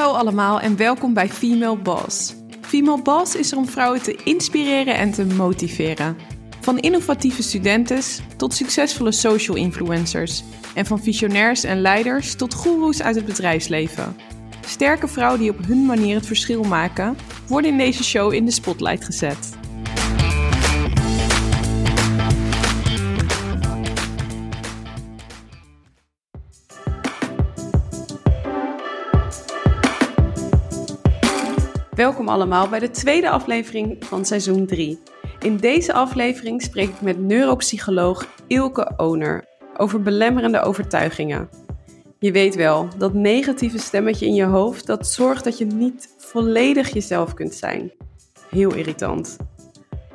Hallo allemaal en welkom bij Female Boss. Female Boss is er om vrouwen te inspireren en te motiveren. Van innovatieve studentes tot succesvolle social influencers. En van visionairs en leiders tot goeroes uit het bedrijfsleven. Sterke vrouwen die op hun manier het verschil maken, worden in deze show in de spotlight gezet. Welkom allemaal bij de tweede aflevering van seizoen 3. In deze aflevering spreek ik met neuropsycholoog Ilke Oner over belemmerende overtuigingen. Je weet wel, dat negatieve stemmetje in je hoofd dat zorgt dat je niet volledig jezelf kunt zijn. Heel irritant.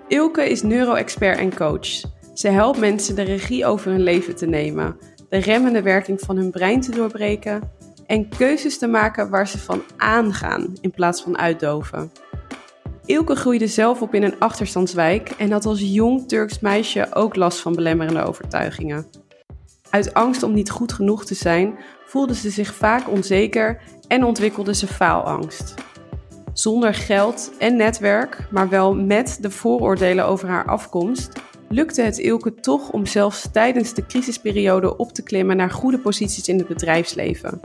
Ilke is neuro-expert en coach. Ze helpt mensen de regie over hun leven te nemen, de remmende werking van hun brein te doorbreken en keuzes te maken waar ze van aangaan in plaats van uitdoven. Ilke groeide zelf op in een achterstandswijk en had als jong Turks meisje ook last van belemmerende overtuigingen. Uit angst om niet goed genoeg te zijn, voelde ze zich vaak onzeker en ontwikkelde ze faalangst. Zonder geld en netwerk, maar wel met de vooroordelen over haar afkomst, lukte het Ilke toch om zelfs tijdens de crisisperiode op te klimmen naar goede posities in het bedrijfsleven.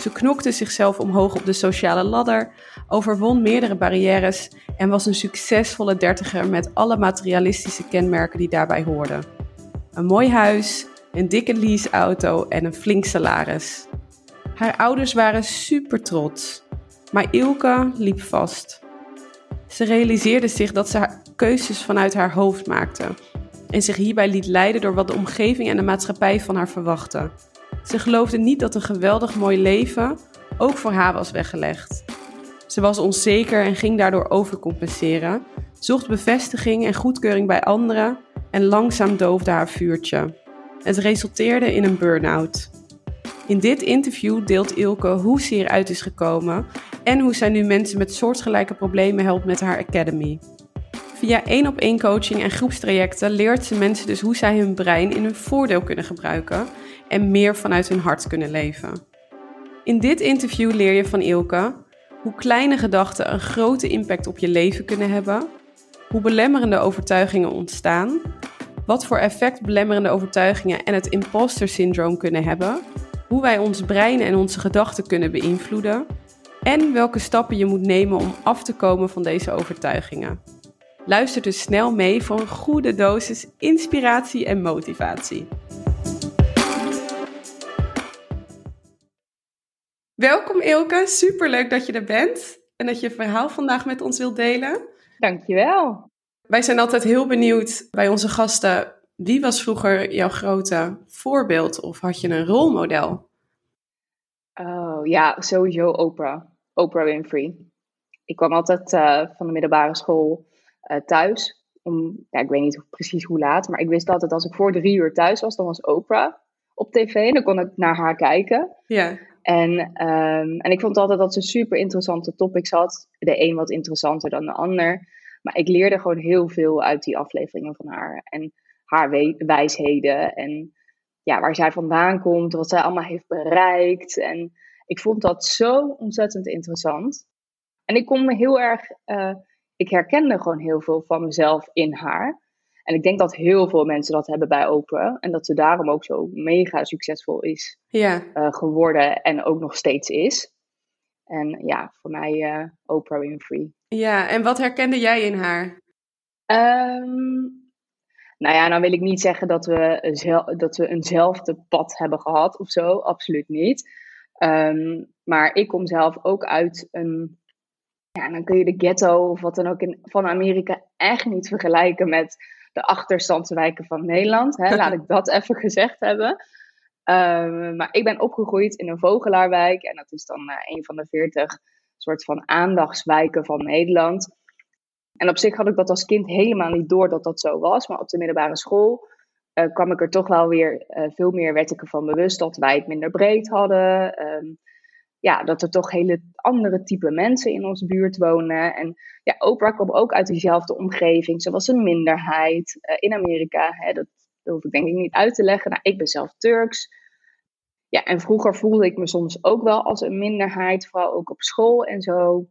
Ze knokte zichzelf omhoog op de sociale ladder, overwon meerdere barrières en was een succesvolle dertiger met alle materialistische kenmerken die daarbij hoorden. Een mooi huis, een dikke leaseauto en een flink salaris. Haar ouders waren super trots, maar Ilke liep vast. Ze realiseerde zich dat ze keuzes vanuit haar hoofd maakte en zich hierbij liet leiden door wat de omgeving en de maatschappij van haar verwachten. Ze geloofde niet dat een geweldig mooi leven ook voor haar was weggelegd. Ze was onzeker en ging daardoor overcompenseren, zocht bevestiging en goedkeuring bij anderen en langzaam doofde haar vuurtje. Het resulteerde in een burn-out. In dit interview deelt Ilke hoe ze hieruit is gekomen en hoe zij nu mensen met soortgelijke problemen helpt met haar academy. Via één op één coaching en groepstrajecten leert ze mensen dus hoe zij hun brein in hun voordeel kunnen gebruiken en meer vanuit hun hart kunnen leven. In dit interview leer je van Ilke hoe kleine gedachten een grote impact op je leven kunnen hebben, hoe belemmerende overtuigingen ontstaan, wat voor effect belemmerende overtuigingen en het imposter syndroom kunnen hebben, hoe wij ons brein en onze gedachten kunnen beïnvloeden en welke stappen je moet nemen om af te komen van deze overtuigingen. Luister dus snel mee voor een goede dosis inspiratie en motivatie. Welkom Ilke, superleuk dat je er bent en dat je verhaal vandaag met ons wilt delen. Dankjewel. Wij zijn altijd heel benieuwd bij onze gasten, wie was vroeger jouw grote voorbeeld of had je een rolmodel? Oh ja, sowieso Oprah. Oprah Winfrey. Ik kwam altijd uh, van de middelbare school uh, thuis. Om, ja, ik weet niet precies hoe laat, maar ik wist altijd als ik voor drie uur thuis was, dan was Oprah op tv. En dan kon ik naar haar kijken. Ja. En, um, en ik vond altijd dat ze super interessante topics had. De een wat interessanter dan de ander. Maar ik leerde gewoon heel veel uit die afleveringen van haar. En haar wijsheden. En ja, waar zij vandaan komt. Wat zij allemaal heeft bereikt. En ik vond dat zo ontzettend interessant. En ik kon me heel erg. Uh, ik herkende gewoon heel veel van mezelf in haar. En ik denk dat heel veel mensen dat hebben bij Oprah. En dat ze daarom ook zo mega succesvol is ja. uh, geworden en ook nog steeds is. En ja, voor mij uh, Oprah Winfrey. Ja, en wat herkende jij in haar? Um, nou ja, nou wil ik niet zeggen dat we, dat we eenzelfde pad hebben gehad of zo. Absoluut niet. Um, maar ik kom zelf ook uit een. Ja, dan kun je de ghetto of wat dan ook in, van Amerika echt niet vergelijken met de achterstandswijken van Nederland. Hè, laat ik dat even gezegd hebben. Um, maar ik ben opgegroeid in een vogelaarwijk. En dat is dan uh, een van de veertig soort van aandachtswijken van Nederland. En op zich had ik dat als kind helemaal niet door dat dat zo was. Maar op de middelbare school uh, kwam ik er toch wel weer uh, veel meer werd ik ervan bewust dat wij het minder breed hadden. Um, ja, dat er toch hele andere type mensen in onze buurt wonen. En ja, Oprah kwam ook uit dezelfde omgeving. Ze was een minderheid uh, in Amerika. Hè, dat, hoef ik denk ik niet uit te leggen. Nou, ik ben zelf Turks. Ja, en vroeger voelde ik me soms ook wel als een minderheid, vooral ook op school en zo.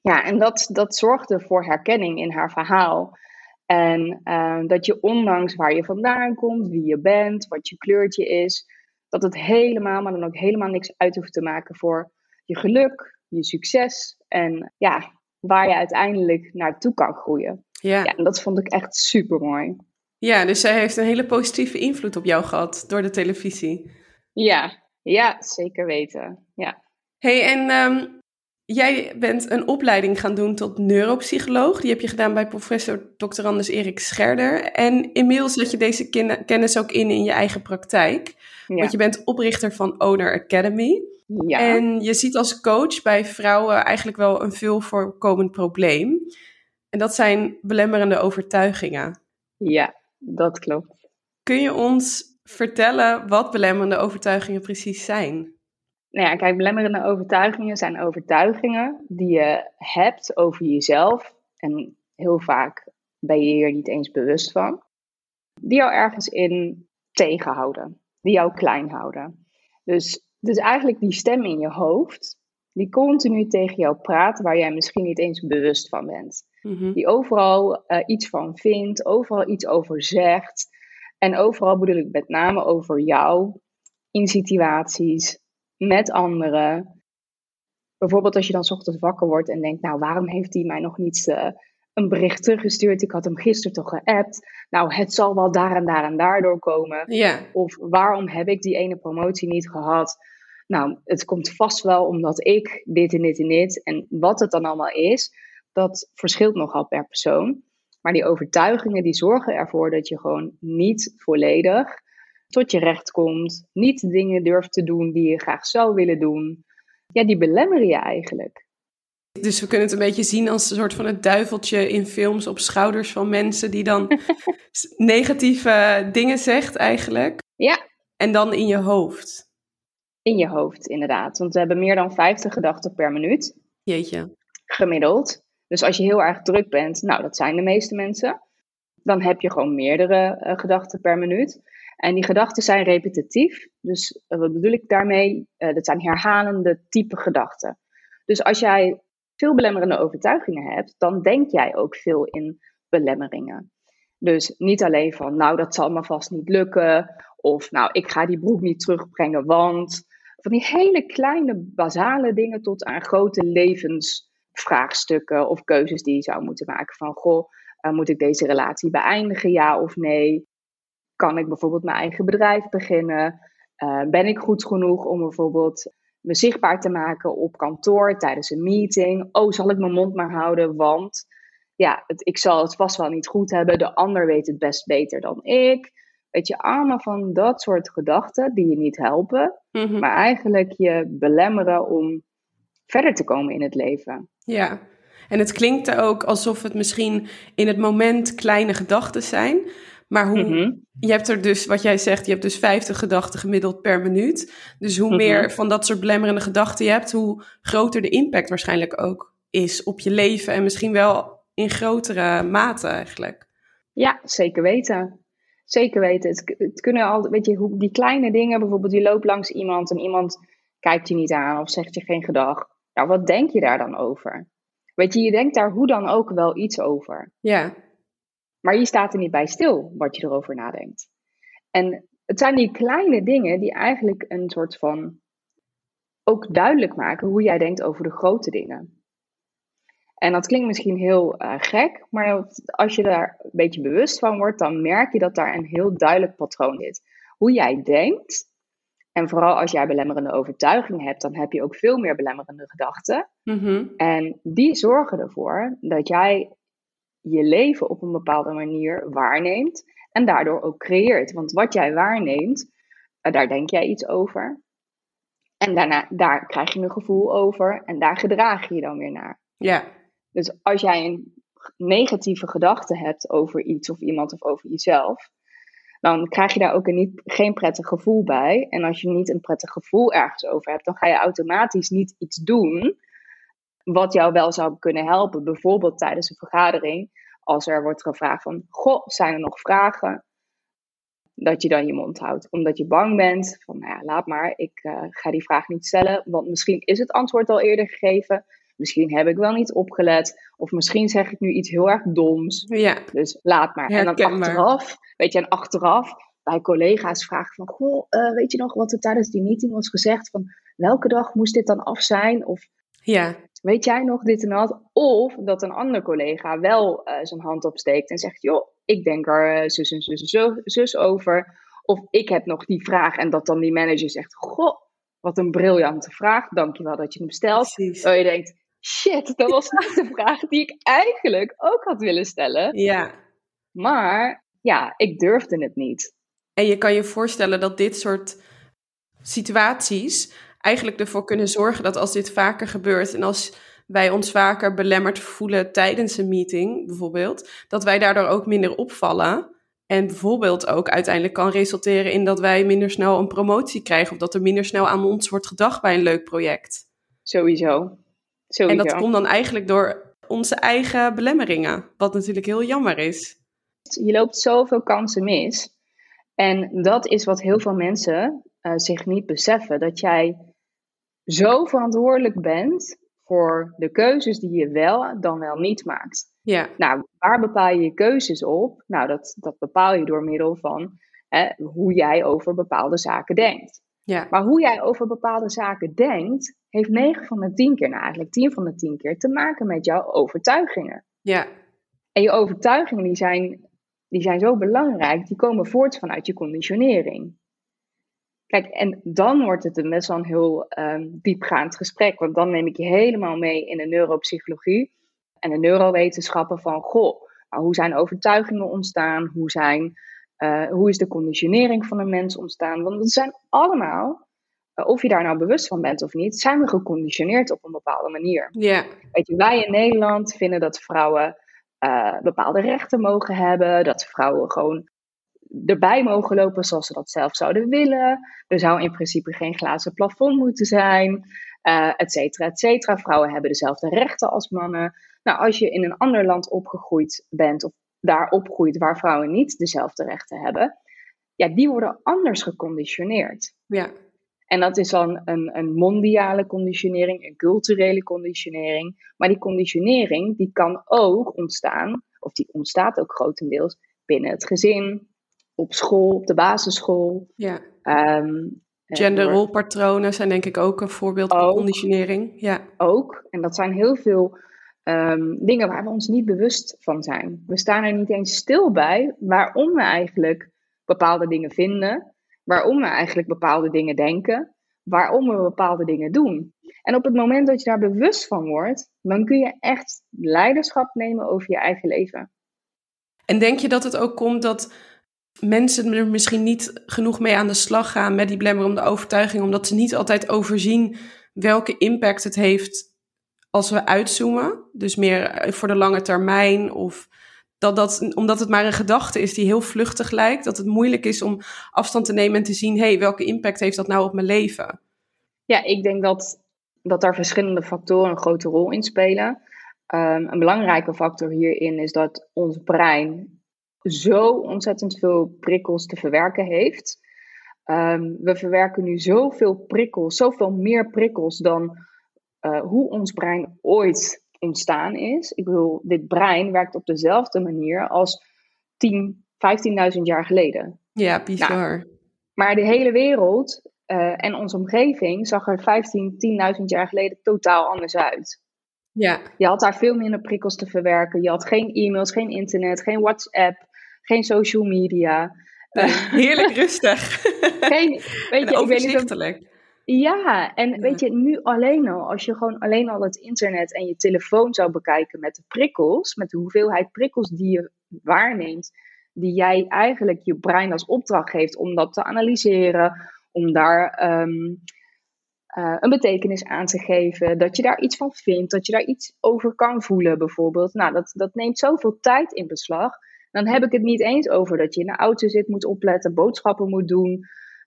Ja, en dat, dat zorgde voor herkenning in haar verhaal. En uh, dat je ondanks waar je vandaan komt, wie je bent, wat je kleurtje is, dat het helemaal, maar dan ook helemaal niks uit hoeft te maken voor je geluk, je succes en ja, waar je uiteindelijk naartoe kan groeien. Ja. ja en dat vond ik echt super mooi. Ja, dus zij heeft een hele positieve invloed op jou gehad door de televisie. Ja, ja zeker weten. Ja. Hey, en um, Jij bent een opleiding gaan doen tot neuropsycholoog. Die heb je gedaan bij professor Dr. Anders Erik Scherder. En inmiddels zet je deze kennis ook in in je eigen praktijk. Want je bent oprichter van Owner Academy. Ja. En je ziet als coach bij vrouwen eigenlijk wel een veel voorkomend probleem. En dat zijn belemmerende overtuigingen. Ja, dat klopt. Kun je ons vertellen wat belemmerende overtuigingen precies zijn? Nou ja, kijk, belemmerende overtuigingen zijn overtuigingen die je hebt over jezelf. En heel vaak ben je hier niet eens bewust van. Die jou ergens in tegenhouden. Die jou klein houden. Dus, dus eigenlijk die stem in je hoofd, die continu tegen jou praat, waar jij misschien niet eens bewust van bent. Mhm. Die overal uh, iets van vindt, overal iets over zegt. En overal bedoel ik met name over jou in situaties met anderen. Bijvoorbeeld als je dan ochtends wakker wordt en denkt, nou waarom heeft hij mij nog niet uh, een bericht teruggestuurd? Ik had hem gisteren toch geappt. Nou, het zal wel daar en daar en daardoor komen. Ja. Of waarom heb ik die ene promotie niet gehad? Nou, het komt vast wel omdat ik dit en dit en dit. En wat het dan allemaal is, dat verschilt nogal per persoon. Maar die overtuigingen die zorgen ervoor dat je gewoon niet volledig tot je recht komt, niet dingen durft te doen die je graag zou willen doen. Ja, die belemmeren je eigenlijk. Dus we kunnen het een beetje zien als een soort van het duiveltje in films op schouders van mensen die dan negatieve dingen zegt eigenlijk. Ja. En dan in je hoofd. In je hoofd, inderdaad. Want we hebben meer dan 50 gedachten per minuut. Jeetje. Gemiddeld. Dus als je heel erg druk bent, nou dat zijn de meeste mensen, dan heb je gewoon meerdere uh, gedachten per minuut. En die gedachten zijn repetitief. Dus uh, wat bedoel ik daarmee? Uh, dat zijn herhalende type gedachten. Dus als jij veel belemmerende overtuigingen hebt, dan denk jij ook veel in belemmeringen. Dus niet alleen van, nou, dat zal me vast niet lukken. Of, nou, ik ga die broek niet terugbrengen, want. Van die hele kleine, basale dingen tot aan grote levensvraagstukken of keuzes die je zou moeten maken. Van, goh, uh, moet ik deze relatie beëindigen, ja of nee? Kan ik bijvoorbeeld mijn eigen bedrijf beginnen? Uh, ben ik goed genoeg om bijvoorbeeld me zichtbaar te maken op kantoor tijdens een meeting? Oh, zal ik mijn mond maar houden, want ja, het, ik zal het vast wel niet goed hebben. De ander weet het best beter dan ik. Weet je, allemaal van dat soort gedachten die je niet helpen, mhm. maar eigenlijk je belemmeren om verder te komen in het leven. Ja, en het klinkt ook alsof het misschien in het moment kleine gedachten zijn, maar hoe, mhm. je hebt er dus, wat jij zegt, je hebt dus 50 gedachten gemiddeld per minuut. Dus hoe meer mhm. van dat soort belemmerende gedachten je hebt, hoe groter de impact waarschijnlijk ook is op je leven. En misschien wel in grotere mate eigenlijk. Ja, zeker weten. Zeker weten. Het, het kunnen al, weet je, hoe, die kleine dingen, bijvoorbeeld je loopt langs iemand en iemand kijkt je niet aan of zegt je geen gedag. Nou, wat denk je daar dan over? Weet je, je denkt daar hoe dan ook wel iets over. Ja. Maar je staat er niet bij stil wat je erover nadenkt. En het zijn die kleine dingen die eigenlijk een soort van ook duidelijk maken hoe jij denkt over de grote dingen. En dat klinkt misschien heel uh, gek, maar als je daar een beetje bewust van wordt, dan merk je dat daar een heel duidelijk patroon zit. Hoe jij denkt, en vooral als jij belemmerende overtuiging hebt, dan heb je ook veel meer belemmerende gedachten. Mm En die zorgen ervoor dat jij je leven op een bepaalde manier waarneemt en daardoor ook creëert. Want wat jij waarneemt, eh, daar denk jij iets over. En daarna, daar krijg je een gevoel over en daar gedraag je je dan weer naar. Ja. Dus als jij een negatieve gedachte hebt over iets of iemand of over jezelf, dan krijg je daar ook een niet, geen prettig gevoel bij. En als je niet een prettig gevoel ergens over hebt, dan ga je automatisch niet iets doen wat jou wel zou kunnen helpen. Bijvoorbeeld tijdens een vergadering, als er wordt gevraagd van, goh, zijn er nog vragen? dat je dan je mond houdt. Omdat je bang bent van, nou ja, laat maar, ik uh, ga die vraag niet stellen, want misschien is het antwoord al eerder gegeven. Misschien heb ik wel niet opgelet. Of misschien zeg ik nu iets heel erg doms. Ja. Dus laat maar. en dan achteraf, weet je, en achteraf bij collega's vragen van, goh, uh, weet je nog wat er tijdens die meeting was gezegd? Van welke dag moest dit dan af zijn? Of ja. weet jij nog dit en dat? Of dat een andere collega wel uh, zijn hand opsteekt en zegt, joh, ik denk er uh, zus en zus, zus, zus over. Of ik heb nog die vraag en dat dan die manager zegt, goh, wat een briljante vraag, dankjewel dat je hem stelt. Precies. je denkt, shit, dat was niet de vraag die ik eigenlijk ook had willen stellen. Ja. Maar ja, ik durfde het niet. En je kan je voorstellen dat dit soort situaties eigenlijk ervoor kunnen zorgen dat als dit vaker gebeurt en als wij ons vaker belemmerd voelen tijdens een meeting, bijvoorbeeld, dat wij daardoor ook minder opvallen. En bijvoorbeeld ook uiteindelijk kan resulteren in dat wij minder snel een promotie krijgen of dat er minder snel aan ons wordt gedacht bij een leuk project. Sowieso. Sowieso. En dat komt dan eigenlijk door onze eigen belemmeringen, wat natuurlijk heel jammer is. Je loopt zoveel kansen mis. En dat is wat heel veel mensen uh, zich niet beseffen. Dat jij zo verantwoordelijk bent voor de keuzes die je wel dan wel niet maakt. Ja. Nou, waar bepaal je je keuzes op? Nou, dat, dat bepaal je door middel van hè, hoe jij over bepaalde zaken denkt. Ja. Maar hoe jij over bepaalde zaken denkt, heeft 9 van de 10 keer, nou eigenlijk 10 van de 10 keer, te maken met jouw overtuigingen. Ja. En je overtuigingen die zijn, die zijn zo belangrijk, die komen voort vanuit je conditionering. Kijk, en dan wordt het een best wel een heel um, diepgaand gesprek, want dan neem ik je helemaal mee in de neuropsychologie en de neurowetenschappen van, goh, hoe zijn overtuigingen ontstaan? Hoe, zijn, uh, hoe is de conditionering van een mens ontstaan? Want het zijn allemaal, uh, of je daar nou bewust van bent of niet, zijn we geconditioneerd op een bepaalde manier. Ja. Weet je, wij in Nederland vinden dat vrouwen uh, bepaalde rechten mogen hebben, dat vrouwen gewoon erbij mogen lopen zoals ze dat zelf zouden willen. Er zou in principe geen glazen plafond moeten zijn, uh, et cetera, et cetera. Vrouwen hebben dezelfde rechten als mannen. Nou, als je in een ander land opgegroeid bent of daar opgroeit waar vrouwen niet dezelfde rechten hebben, ja, die worden anders geconditioneerd. Ja. En dat is dan een, een mondiale conditionering, een culturele conditionering. Maar die conditionering die kan ook ontstaan, of die ontstaat ook grotendeels binnen het gezin, op school, op de basisschool. Ja. Um, Genderrolpatronen zijn denk ik ook een voorbeeld van conditionering. Ja. Ook. En dat zijn heel veel um, dingen waar we ons niet bewust van zijn. We staan er niet eens stil bij waarom we eigenlijk bepaalde dingen vinden, waarom we eigenlijk bepaalde dingen denken, waarom we bepaalde dingen doen. En op het moment dat je daar bewust van wordt, dan kun je echt leiderschap nemen over je eigen leven. En denk je dat het ook komt dat mensen er misschien niet genoeg mee aan de slag gaan met die belemmerende overtuiging, omdat ze niet altijd overzien welke impact het heeft als we uitzoomen. Dus meer voor de lange termijn of dat dat, omdat het maar een gedachte is die heel vluchtig lijkt, dat het moeilijk is om afstand te nemen en te zien, hé, hey, welke impact heeft dat nou op mijn leven? Ja, ik denk dat, dat daar verschillende factoren een grote rol in spelen. Um, een belangrijke factor hierin is dat ons brein zo ontzettend veel prikkels te verwerken heeft. Um, we verwerken nu zoveel prikkels, zoveel meer prikkels dan uh, hoe ons brein ooit ontstaan is. Ik bedoel, dit brein werkt op dezelfde manier als 10, 15.000 jaar geleden. Ja, bizar. Nou, maar de hele wereld uh, en onze omgeving zag er 15, 10.000 jaar geleden totaal anders uit. Ja. Je had daar veel minder prikkels te verwerken. Je had geen e-mails, geen internet, geen WhatsApp, geen social media. Nee, heerlijk rustig. geen, weet je, overzichtelijk. Ik weet niet of, ja, en ja. weet je, nu alleen al, als je gewoon alleen al het internet en je telefoon zou bekijken met de prikkels, met de hoeveelheid prikkels die je waarneemt, die jij eigenlijk je brein als opdracht geeft om dat te analyseren, om daar um, uh, een betekenis aan te geven, dat je daar iets van vindt, dat je daar iets over kan voelen bijvoorbeeld. Nou, dat, dat neemt zoveel tijd in beslag. Dan heb ik het niet eens over dat je in de auto zit, moet opletten, boodschappen moet doen.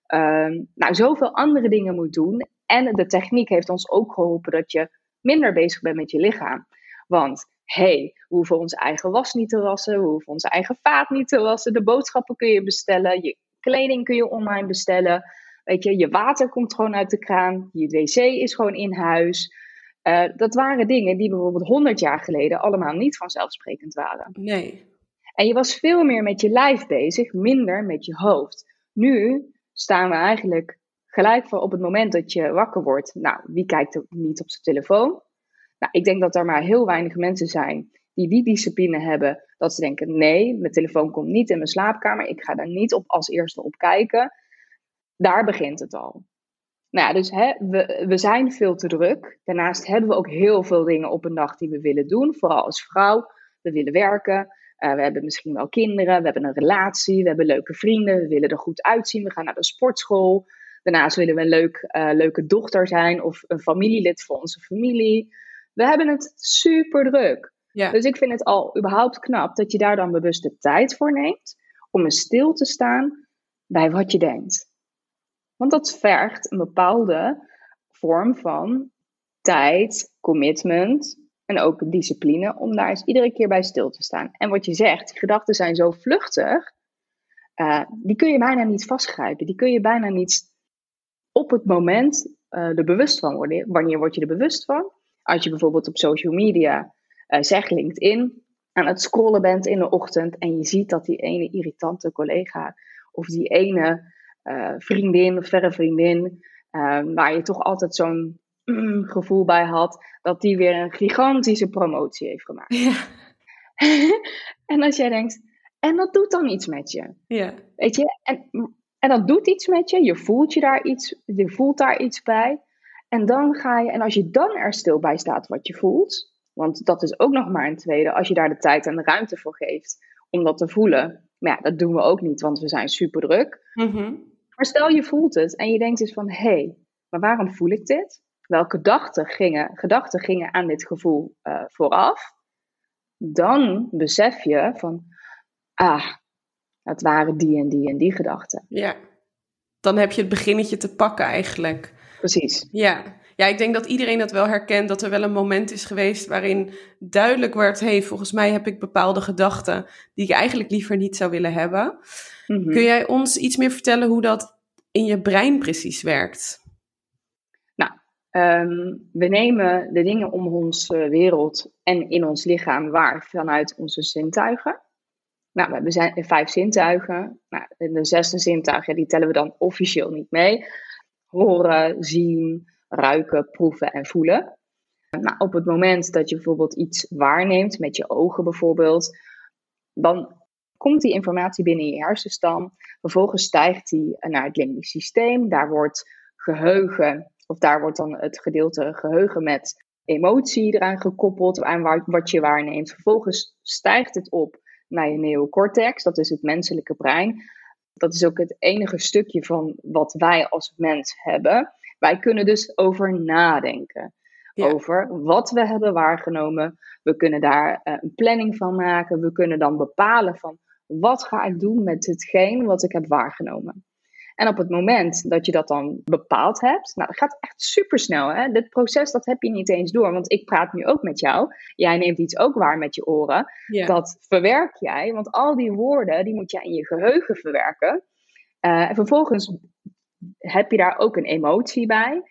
Um, nou, zoveel andere dingen moet doen. En de techniek heeft ons ook geholpen dat je minder bezig bent met je lichaam. Want hey, we hoeven onze eigen was niet te wassen, we hoeven onze eigen vaat niet te wassen. De boodschappen kun je bestellen. Je kleding kun je online bestellen. Weet je, je water komt gewoon uit de kraan. Je wc is gewoon in huis. Uh, dat waren dingen die bijvoorbeeld 100 jaar geleden allemaal niet vanzelfsprekend waren. Nee. En je was veel meer met je lijf bezig, minder met je hoofd. Nu staan we eigenlijk gelijk voor op het moment dat je wakker wordt. Nou, wie kijkt er niet op zijn telefoon? Nou, ik denk dat er maar heel weinig mensen zijn die die discipline hebben. Dat ze denken: nee, mijn telefoon komt niet in mijn slaapkamer. Ik ga daar niet op als eerste op kijken. Daar begint het al. Nou dus hè, we, we zijn veel te druk. Daarnaast hebben we ook heel veel dingen op een dag die we willen doen. Vooral als vrouw. We willen werken. Uh, we hebben misschien wel kinderen. We hebben een relatie. We hebben leuke vrienden. We willen er goed uitzien. We gaan naar de sportschool. Daarnaast willen we een leuk, uh, leuke dochter zijn of een familielid voor onze familie. We hebben het super druk. Ja. Dus ik vind het al überhaupt knap dat je daar dan bewust de tijd voor neemt om eens stil te staan bij wat je denkt. Want dat vergt een bepaalde vorm van tijd, commitment en ook discipline om daar eens iedere keer bij stil te staan. En wat je zegt, die gedachten zijn zo vluchtig, uh, die kun je bijna niet vastgrijpen. Die kun je bijna niet op het moment uh, er bewust van worden. Wanneer word je er bewust van? Als je bijvoorbeeld op social media, uh, zeg LinkedIn, aan het scrollen bent in de ochtend en je ziet dat die ene irritante collega of die ene vriendin of verre vriendin, waar je toch altijd zo'n mm, gevoel bij had, dat die weer een gigantische promotie heeft gemaakt. Ja. en als jij denkt, en dat doet dan iets met je. Ja. Weet je, en en dat doet iets met je. Je voelt, je, daar iets, je voelt daar iets bij. En dan ga je, en als je dan er stil bij staat wat je voelt, want dat is ook nog maar een tweede, als je daar de tijd en de ruimte voor geeft om dat te voelen. Maar ja, dat doen we ook niet, want we zijn super druk. Mm Maar stel je voelt het en je denkt eens van, hé, hey, maar waarom voel ik dit? Welke gedachten gingen, gedachten gingen aan dit gevoel uh, vooraf? Dan besef je van, ah, het waren die en die en die gedachten. Ja, dan heb je het beginnetje te pakken eigenlijk. Precies. Ja. ja, ik denk dat iedereen dat wel herkent, dat er wel een moment is geweest waarin duidelijk werd, hey, volgens mij heb ik bepaalde gedachten die ik eigenlijk liever niet zou willen hebben. Mhm. Kun jij ons iets meer vertellen hoe dat in je brein precies werkt? Ehm, we nemen de dingen om onze wereld en in ons lichaam waar vanuit onze zintuigen. Nou, we hebben vijf zintuigen. Nou, de zesde zintuig, die tellen we dan officieel niet mee. Horen, zien, ruiken, proeven en voelen. Nou, op het moment dat je bijvoorbeeld iets waarneemt, met je ogen bijvoorbeeld, dan komt die informatie binnen je hersenstam. Vervolgens stijgt die naar het limbisch systeem. Daar wordt geheugen, of daar wordt dan het gedeelte geheugen met emotie eraan gekoppeld, aan wat je waarneemt. Vervolgens stijgt het op naar je neocortex, dat is het menselijke brein. Dat is ook het enige stukje van wat wij als mens hebben. Wij kunnen dus over nadenken. Over wat we hebben waargenomen. We kunnen daar uh, een planning van maken. We kunnen dan bepalen van wat ga ik doen met hetgeen wat ik heb waargenomen. En op het moment dat je dat dan bepaald hebt, nou dat gaat echt super snel. Hè? Dit proces dat heb je niet eens door, want ik praat nu ook met jou. Jij neemt iets ook waar met je oren. Dat verwerk jij, want al die woorden die moet jij in je geheugen verwerken. Uh, en vervolgens heb je daar ook een emotie bij.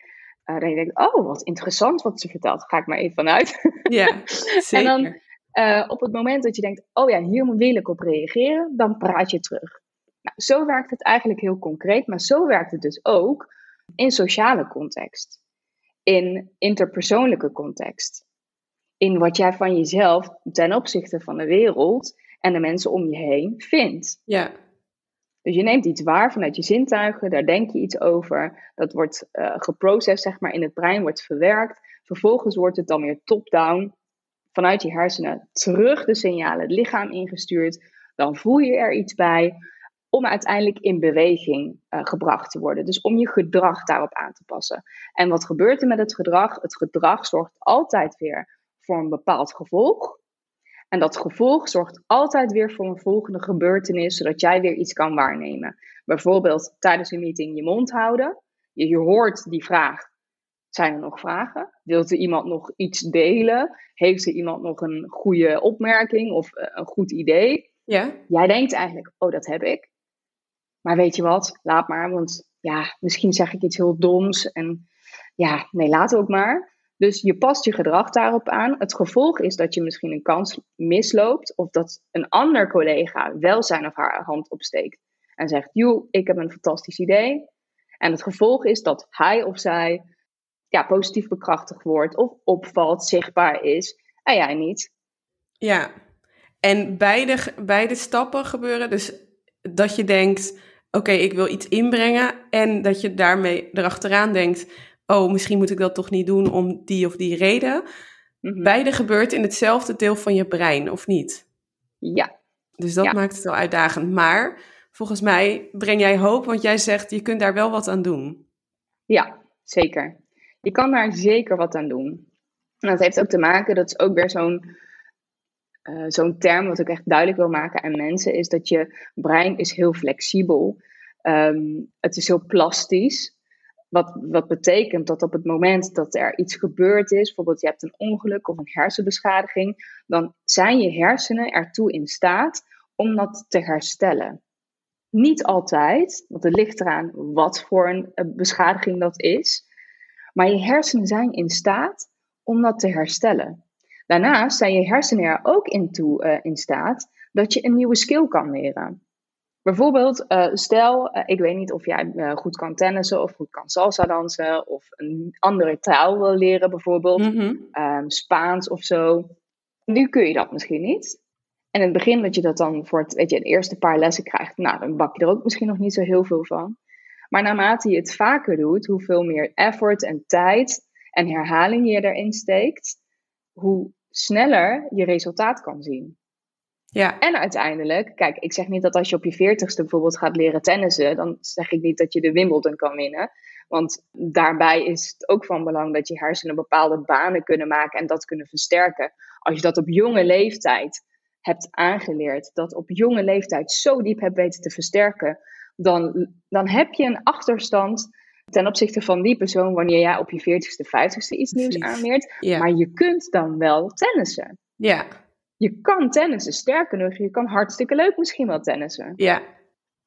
Uh, dan je denkt, oh wat interessant wat ze vertelt, ga ik maar even vanuit. Ja, zeker. en dan uh, op het moment dat je denkt, oh ja, hier wil ik op reageren, dan praat je terug. Nou, zo werkt het eigenlijk heel concreet, maar zo werkt het dus ook in sociale context, in interpersoonlijke context, in wat jij van jezelf ten opzichte van de wereld en de mensen om je heen vindt. Ja. Dus je neemt iets waar vanuit je zintuigen, daar denk je iets over, dat wordt uh, geprocessed zeg maar in het brein, wordt verwerkt. Vervolgens wordt het dan weer top-down vanuit je hersenen terug de signalen het lichaam ingestuurd. Dan voel je er iets bij om uiteindelijk in beweging uh, gebracht te worden. Dus om je gedrag daarop aan te passen. En wat gebeurt er met het gedrag? Het gedrag zorgt altijd weer voor een bepaald gevolg. En dat gevolg zorgt altijd weer voor een volgende gebeurtenis, zodat jij weer iets kan waarnemen. Bijvoorbeeld tijdens een meeting je mond houden. Je, je hoort die vraag. Zijn er nog vragen? Wilt er iemand nog iets delen? Heeft er iemand nog een goede opmerking of uh, een goed idee? Ja. Jij denkt eigenlijk, oh dat heb ik. Maar weet je wat, laat maar, want ja, misschien zeg ik iets heel doms en ja, nee, laat ook maar. Dus je past je gedrag daarop aan. Het gevolg is dat je misschien een kans misloopt of dat een ander collega wel zijn of haar hand opsteekt en zegt: Joe, ik heb een fantastisch idee. En het gevolg is dat hij of zij ja, positief bekrachtigd wordt of opvalt, zichtbaar is en jij niet. Ja, en beide, beide stappen gebeuren. Dus dat je denkt: oké, ik wil iets inbrengen. En dat je daarmee erachteraan denkt: oh, misschien moet ik dat toch niet doen om die of die reden. Mhm. Beide gebeurt in hetzelfde deel van je brein, of niet? Ja. Dus dat maakt het wel uitdagend. Maar volgens mij breng jij hoop, want jij zegt je kunt daar wel wat aan doen. Ja, zeker. Je kan daar zeker wat aan doen. En dat heeft ook te maken, dat is ook weer zo'n uh, zo'n term wat ik echt duidelijk wil maken aan mensen, is dat je brein is heel flexibel. Um, het is heel plastisch. Wat, wat betekent dat op het moment dat er iets gebeurd is, bijvoorbeeld je hebt een ongeluk of een hersenbeschadiging, dan zijn je hersenen ertoe in staat om dat te herstellen. Niet altijd, want het ligt eraan wat voor een beschadiging dat is. Maar je hersenen zijn in staat om dat te herstellen. Daarnaast zijn je hersenen er ook in, toe, uh, in staat dat je een nieuwe skill kan leren. Bijvoorbeeld, uh, stel, uh, ik weet niet of jij goed kan tennissen of goed kan salsa dansen of een andere taal wil leren, bijvoorbeeld mm Spaans of zo. Nu kun je dat misschien niet. En in het begin dat je dat dan voor het, weet je, de eerste paar lessen krijgt, nou, dan bak je er ook misschien nog niet zo heel veel van. Maar naarmate je het vaker doet, hoeveel meer effort en tijd en herhaling je erin steekt, hoe sneller je resultaat kan zien. Ja. En uiteindelijk, kijk, ik zeg niet dat als je op je veertigste bijvoorbeeld gaat leren tennissen, dan zeg ik niet dat je de Wimbledon kan winnen. Want daarbij is het ook van belang dat je hersenen bepaalde banen kunnen maken en dat kunnen versterken. Als je dat op jonge leeftijd hebt aangeleerd, dat op jonge leeftijd zo diep hebt weten te versterken, dan, dan heb je een achterstand ten opzichte van die persoon wanneer jij op je 40ste, 50ste iets nieuws aanleert. Maar je kunt dan wel tennissen. Ja. Je kan tennissen. Sterker nog, je kan hartstikke leuk misschien wel tennissen. Ja.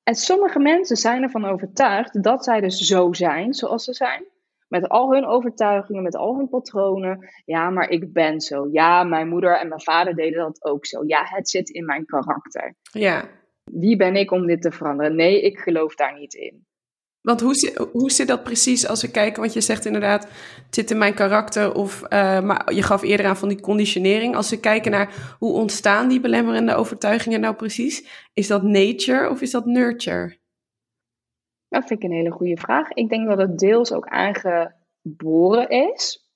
En sommige mensen zijn ervan overtuigd dat zij dus zo zijn zoals ze zijn. Met al hun overtuigingen, met al hun patronen. Ja, maar ik ben zo. Ja, mijn moeder en mijn vader deden dat ook zo. Ja, het zit in mijn karakter. Ja. Wie ben ik om dit te veranderen? Nee, ik geloof daar niet in. Want hoe, hoe zit dat precies als we kijken? Want je zegt inderdaad, het zit in mijn karakter. Of, uh, maar je gaf eerder aan van die conditionering. Als we kijken naar hoe ontstaan die belemmerende overtuigingen nou precies? Is dat nature of is dat nurture? Dat vind ik een hele goede vraag. Ik denk dat het deels ook aangeboren is.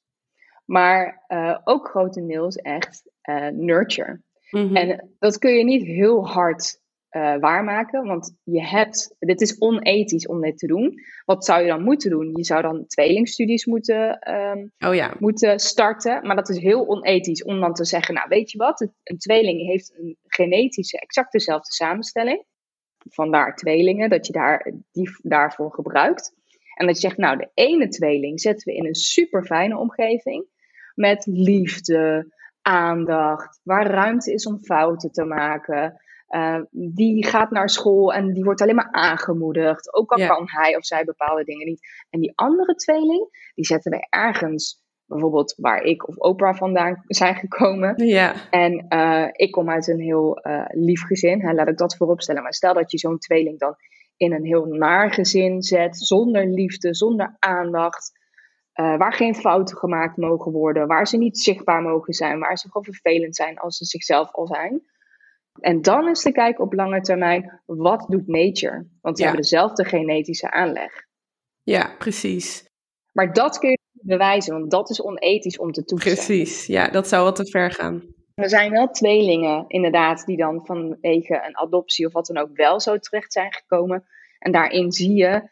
Maar uh, ook grotendeels echt uh, nurture. Mm -hmm. En dat kun je niet heel hard uh, waarmaken. Want je hebt, dit is onethisch om dit te doen. Wat zou je dan moeten doen? Je zou dan tweelingstudies moeten, um, oh ja. moeten starten. Maar dat is heel onethisch om dan te zeggen, nou weet je wat, een tweeling heeft een genetische, exact dezelfde samenstelling. Vandaar tweelingen, dat je daar, die daarvoor gebruikt. En dat je zegt, nou de ene tweeling zetten we in een super fijne omgeving. Met liefde, aandacht, waar ruimte is om fouten te maken. Uh, die gaat naar school en die wordt alleen maar aangemoedigd. Ook al kan hij of zij bepaalde dingen niet. En die andere tweeling, die zetten we ergens, bijvoorbeeld waar ik of Oprah vandaan zijn gekomen. Ja. En uh, ik kom uit een heel uh, lief gezin, hè, laat ik dat voorop stellen. Maar stel dat je zo'n tweeling dan in een heel naar gezin zet, zonder liefde, zonder aandacht. waar geen fouten gemaakt mogen worden, waar ze niet zichtbaar mogen zijn, waar ze gewoon vervelend zijn als ze zichzelf al zijn en dan is te kijken op lange termijn, wat doet nature? Want ze hebben dezelfde genetische aanleg. Ja, precies. Maar dat kun je bewijzen, want dat is onethisch om te toetsen. Precies, ja, dat zou wat te ver gaan. Er zijn wel tweelingen, inderdaad, die dan vanwege een adoptie of wat dan ook wel zo terecht zijn gekomen. En daarin zie je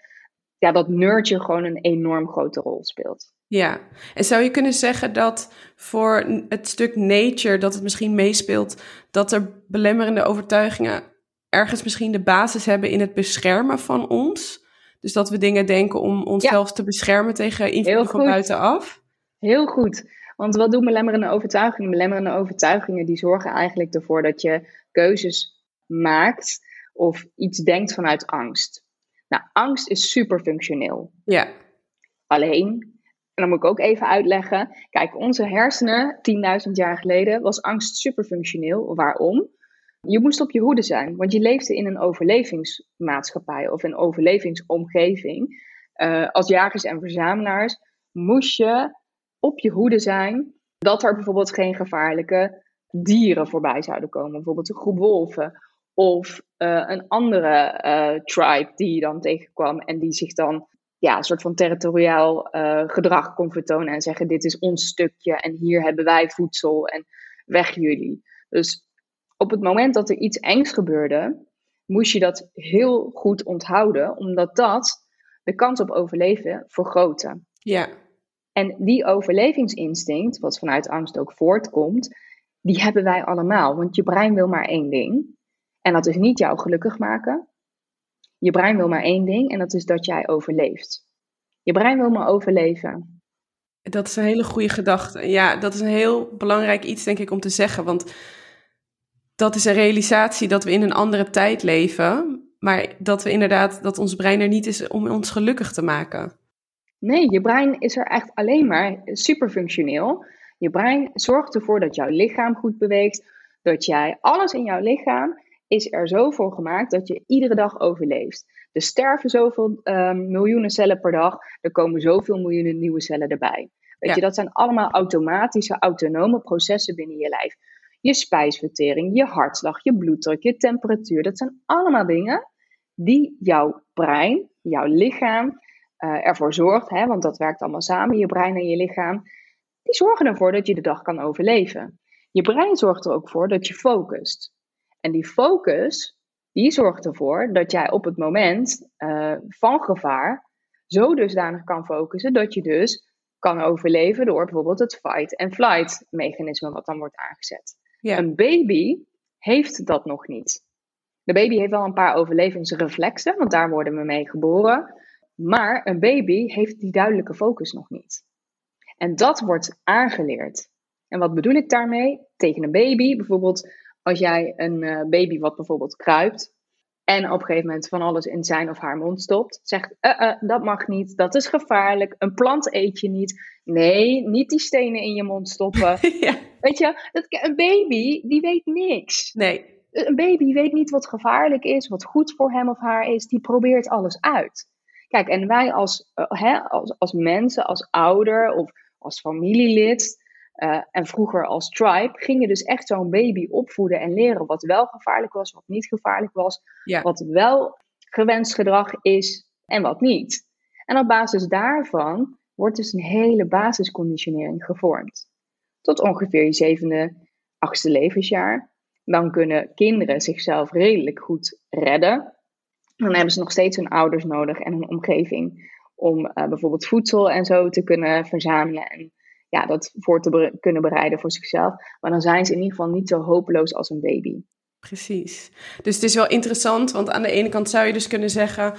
ja, dat nurture gewoon een enorm grote rol speelt. Ja, en zou je kunnen zeggen dat voor het stuk nature, dat het misschien meespeelt, dat er belemmerende overtuigingen ergens misschien de basis hebben in het beschermen van ons? Dus dat we dingen denken om onszelf te beschermen tegen invloeden van buitenaf? Heel goed. Want wat doen belemmerende overtuigingen? Belemmerende overtuigingen die zorgen eigenlijk ervoor dat je keuzes maakt of iets denkt vanuit angst. Nou, angst is super functioneel. Ja. Alleen, en dan moet ik ook even uitleggen. Kijk, onze hersenen, 10.000 jaar geleden, was angst super functioneel. Waarom? Je moest op je hoede zijn, want je leefde in een overlevingsmaatschappij of een overlevingsomgeving. Uh, als jagers en verzamelaars moest je op je hoede zijn dat er bijvoorbeeld geen gevaarlijke dieren voorbij zouden komen. Bijvoorbeeld een groep wolven of uh, een andere uh, tribe die je dan tegenkwam en die zich dan ja, een soort van territoriaal uh, gedrag kon vertonen en zeggen: Dit is ons stukje en hier hebben wij voedsel en weg jullie. Dus op het moment dat er iets engs gebeurde, moest je dat heel goed onthouden, omdat dat de kans op overleven vergrootte. Ja. En die overlevingsinstinct, wat vanuit angst ook voortkomt, die hebben wij allemaal. Want je brein wil maar één ding. En dat is niet jou gelukkig maken. Je brein wil maar één ding en dat is dat jij overleeft. Je brein wil maar overleven. Dat is een hele goede gedachte. Ja, dat is een heel belangrijk iets, denk ik, om te zeggen. Want dat is een realisatie dat we in een andere tijd leven. Maar dat we inderdaad, dat ons brein er niet is om ons gelukkig te maken. Nee, je brein is er echt alleen maar superfunctioneel. Je brein zorgt ervoor dat jouw lichaam goed beweegt. Dat jij, alles in jouw lichaam is er zo voor gemaakt dat je iedere dag overleeft. Er sterven zoveel um, miljoenen cellen per dag. Er komen zoveel miljoenen nieuwe cellen erbij. Weet je, dat zijn allemaal automatische, autonome processen binnen je lijf. Je spijsvertering, je hartslag, je bloeddruk, je temperatuur. Dat zijn allemaal dingen die jouw brein, jouw lichaam uh, ervoor zorgt. Hè, want dat werkt allemaal samen, je brein en je lichaam. Die zorgen ervoor dat je de dag kan overleven. Je brein zorgt er ook voor dat je focust. En die focus, die zorgt ervoor dat jij op het moment uh, van gevaar zo dusdanig kan focussen dat je dus kan overleven door bijvoorbeeld het fight and flight mechanisme wat dan wordt aangezet. Ja. Een baby heeft dat nog niet. De baby heeft wel een paar overlevingsreflexen, want daar worden we mee geboren. Maar een baby heeft die duidelijke focus nog niet. En dat wordt aangeleerd. En wat bedoel ik daarmee? Tegen een baby, bijvoorbeeld als jij een uh, baby wat bijvoorbeeld kruipt en op een gegeven moment van alles in zijn of haar mond stopt, zegt: uh, uh, dat mag niet, dat is gevaarlijk, een plant eet je niet. Nee, niet die stenen in je mond stoppen. ja. Weet je, dat, een baby die weet niks. Nee. Een baby weet niet wat gevaarlijk is, wat goed voor hem of haar is. Die probeert alles uit. Kijk, en wij als, hè, als, als mensen, als ouder of als familielid, uh, en vroeger als tribe gingen dus echt zo'n baby opvoeden en leren wat wel gevaarlijk was, wat niet gevaarlijk was, wat wel gewenst gedrag is en wat niet. En op basis daarvan wordt dus een hele basisconditionering gevormd. Tot ongeveer je zevende, achtste levensjaar. Dan kunnen kinderen zichzelf redelijk goed redden. Dan hebben ze nog steeds hun ouders nodig en een omgeving om uh, bijvoorbeeld voedsel en zo te kunnen verzamelen en ja, dat voor te kunnen bereiden voor zichzelf. Maar dan zijn ze in ieder geval niet zo hopeloos als een baby. Precies. Dus het is wel interessant, want aan de ene kant zou je dus kunnen zeggen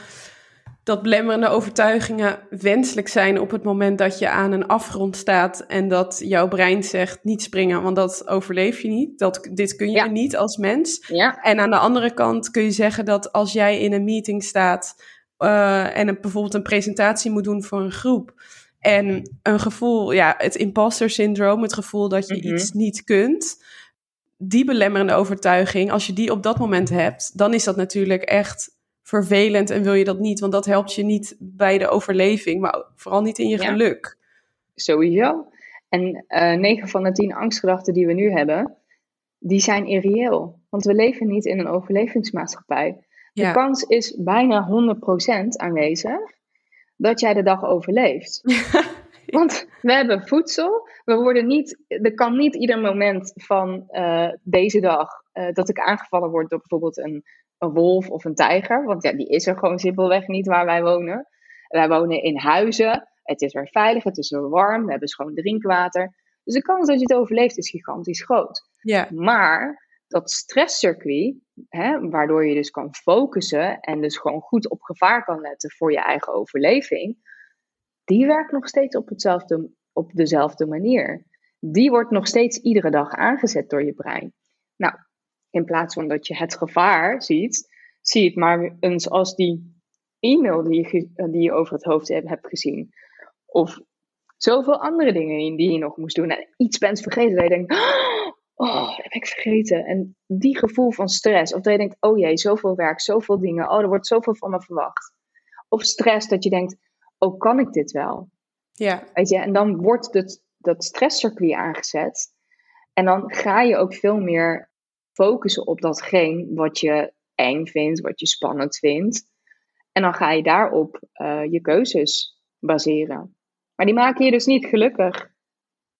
dat belemmerende overtuigingen wenselijk zijn op het moment dat je aan een afgrond staat en dat jouw brein zegt niet springen, want dat overleef je niet. Dat, dit kun je niet als mens. Ja. En aan de andere kant kun je zeggen dat als jij in een meeting staat uh, en een, bijvoorbeeld een presentatie moet doen voor een groep, en een gevoel, ja, het imposter syndroom, het gevoel dat je mhm. iets niet kunt. Die belemmerende overtuiging, als je die op dat moment hebt, dan is dat natuurlijk echt vervelend en wil je dat niet, want dat helpt je niet bij de overleving, maar vooral niet in je geluk. Sowieso. En uh, eh, 9 van de 10 angstgedachten die we nu hebben, die zijn irreëel. Want we leven niet in een overlevingsmaatschappij. De kans is bijna 100% aanwezig dat jij de dag overleeft. Want we hebben voedsel. We worden niet, er kan niet ieder moment van uh, deze dag uh, dat ik aangevallen word door bijvoorbeeld een, een wolf of een tijger. Want ja, die is er gewoon simpelweg niet waar wij wonen. Wij wonen in huizen. Het is weer veilig, het is weer warm. We hebben schoon drinkwater. Dus de kans dat je het overleeft is gigantisch groot. Ja. Maar dat stresscircuit, hè, waardoor je dus kan focussen en dus gewoon goed op gevaar kan letten voor je eigen overleving, die werkt nog steeds op, hetzelfde, op dezelfde manier. Die wordt nog steeds iedere dag aangezet door je brein. Nou, in plaats van dat je het gevaar ziet, zie het maar eens als die e-mail die je, die je over het hoofd hebt gezien. Of zoveel andere dingen die je nog moest doen. En iets bent vergeten dat je denkt, oh, dat heb ik vergeten. En die gevoel van stress. Of dat je denkt, oh jee, zoveel werk, zoveel dingen. Oh, er wordt zoveel van me verwacht. Of stress dat je denkt, oh, kan ik dit wel? Ja. Weet je, en dan wordt het, dat stresscircuit aangezet. En dan ga je ook veel meer focussen op datgene wat je eng vindt, wat je spannend vindt. En dan ga je daarop uh, je keuzes baseren. Maar die maken je dus niet gelukkig.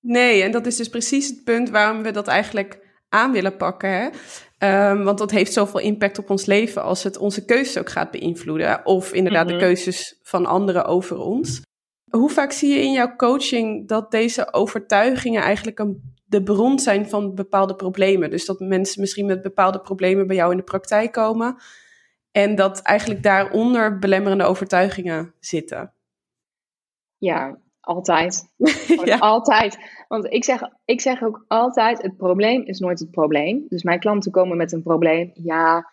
Nee, en dat is dus precies het punt waarom we dat eigenlijk aan willen pakken. Hè? Um, want dat heeft zoveel impact op ons leven als het onze keuzes ook gaat beïnvloeden. Of inderdaad de mhm. keuzes van anderen over ons. Hoe vaak zie je in jouw coaching dat deze overtuigingen eigenlijk een, de bron zijn van bepaalde problemen? Dus dat mensen misschien met bepaalde problemen bij jou in de praktijk komen. En dat eigenlijk daaronder belemmerende overtuigingen zitten. Ja, altijd. ja. Altijd. Want ik zeg, ik zeg ook altijd: het probleem is nooit het probleem. Dus mijn klanten komen met een probleem. Ja,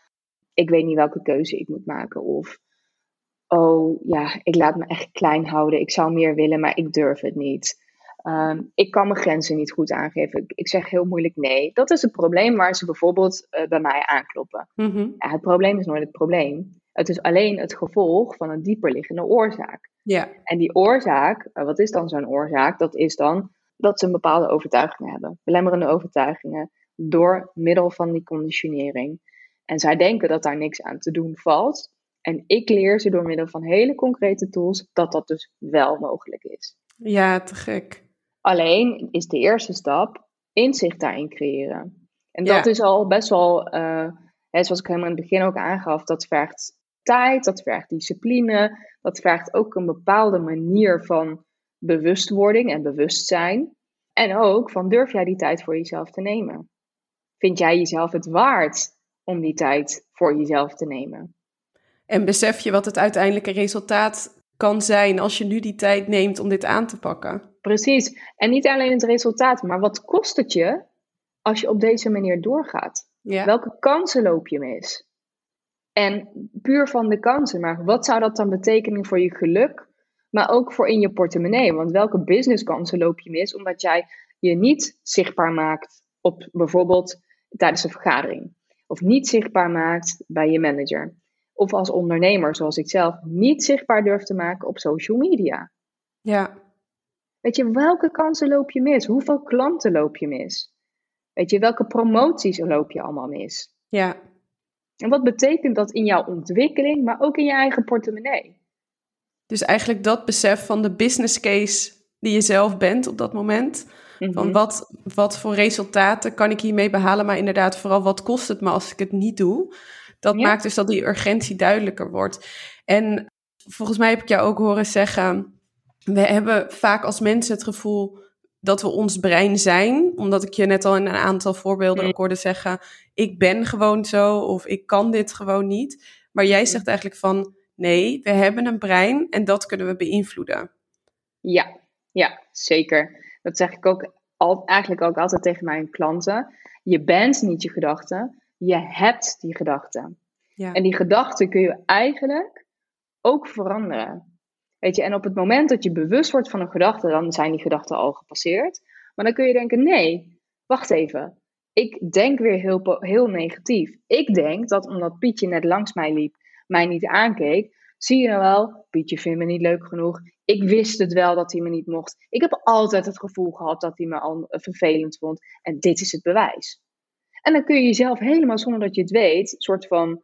ik weet niet welke keuze ik moet maken. Of, oh ja, ik laat me echt klein houden. Ik zou meer willen, maar ik durf het niet. Ehm, ik kan mijn grenzen niet goed aangeven. Ik, zeg heel moeilijk nee. Dat is het probleem waar ze bijvoorbeeld uh, bij mij aankloppen. Mhm. ja, het probleem is nooit het probleem. Het is alleen het gevolg van een dieperliggende oorzaak. Ja. En die oorzaak, eh, wat is dan zo'n oorzaak? Dat is dan dat ze een bepaalde overtuigingen hebben. Belemmerende overtuigingen door middel van die conditionering. En zij denken dat daar niks aan te doen valt. En ik leer ze door middel van hele concrete tools dat dat dus wel mogelijk is. Ja, te gek. Alleen is de eerste stap inzicht daarin creëren. En dat is al best wel, uh, hè, zoals ik helemaal in het begin ook aangaf, dat vergt tijd, dat vergt discipline, dat vergt ook een bepaalde manier van bewustwording en bewustzijn. En ook van durf jij die tijd voor jezelf te nemen? Vind jij jezelf het waard om die tijd voor jezelf te nemen? En besef je wat het uiteindelijke resultaat kan zijn als je nu die tijd neemt om dit aan te pakken? Precies. En niet alleen het resultaat, maar wat kost het je als je op deze manier doorgaat? Welke kansen loop je mis? En puur van de kansen, maar wat zou dat dan betekenen voor je geluk, maar ook voor in je portemonnee? Want welke businesskansen loop je mis omdat jij je niet zichtbaar maakt op bijvoorbeeld tijdens een vergadering? Of niet zichtbaar maakt bij je manager? Of als ondernemer, zoals ik zelf, niet zichtbaar durft te maken op social media? Ja. Weet je, welke kansen loop je mis? Hoeveel klanten loop je mis? Weet je, welke promoties loop je allemaal mis? Ja. En wat betekent dat in jouw ontwikkeling, maar ook in je eigen portemonnee? Dus eigenlijk dat besef van de business case die je zelf bent op dat moment. Van mhm. wat, wat voor resultaten kan ik hiermee behalen, maar inderdaad vooral wat kost het me als ik het niet doe. Dat maakt dus dat die urgentie duidelijker wordt. En volgens mij heb ik jou ook horen zeggen, we hebben vaak als mensen het gevoel dat we ons brein zijn. Omdat ik je net al in een aantal voorbeelden mm. ook hoorde zeggen: ik ben gewoon zo of ik kan dit gewoon niet. Maar jij mm. zegt eigenlijk van nee, we hebben een brein en dat kunnen we beïnvloeden. Ja, ja, zeker. Dat zeg ik ook al, eigenlijk ook altijd tegen mijn klanten. Je bent niet je gedachten, je hebt die gedachten. Ja. En die gedachten kun je eigenlijk ook veranderen. Weet je, en op het moment dat je bewust wordt van een gedachte, dan zijn die gedachten al gepasseerd. Maar dan kun je denken: nee, wacht even. Ik denk weer heel, heel negatief. Ik denk dat omdat Pietje net langs mij liep, mij niet aankeek. Zie je nou wel, Pietje vindt me niet leuk genoeg. Ik wist het wel dat hij me niet mocht. Ik heb altijd het gevoel gehad dat hij me al eh, vervelend vond. En dit is het bewijs. En dan kun je jezelf helemaal zonder dat je het weet, soort van,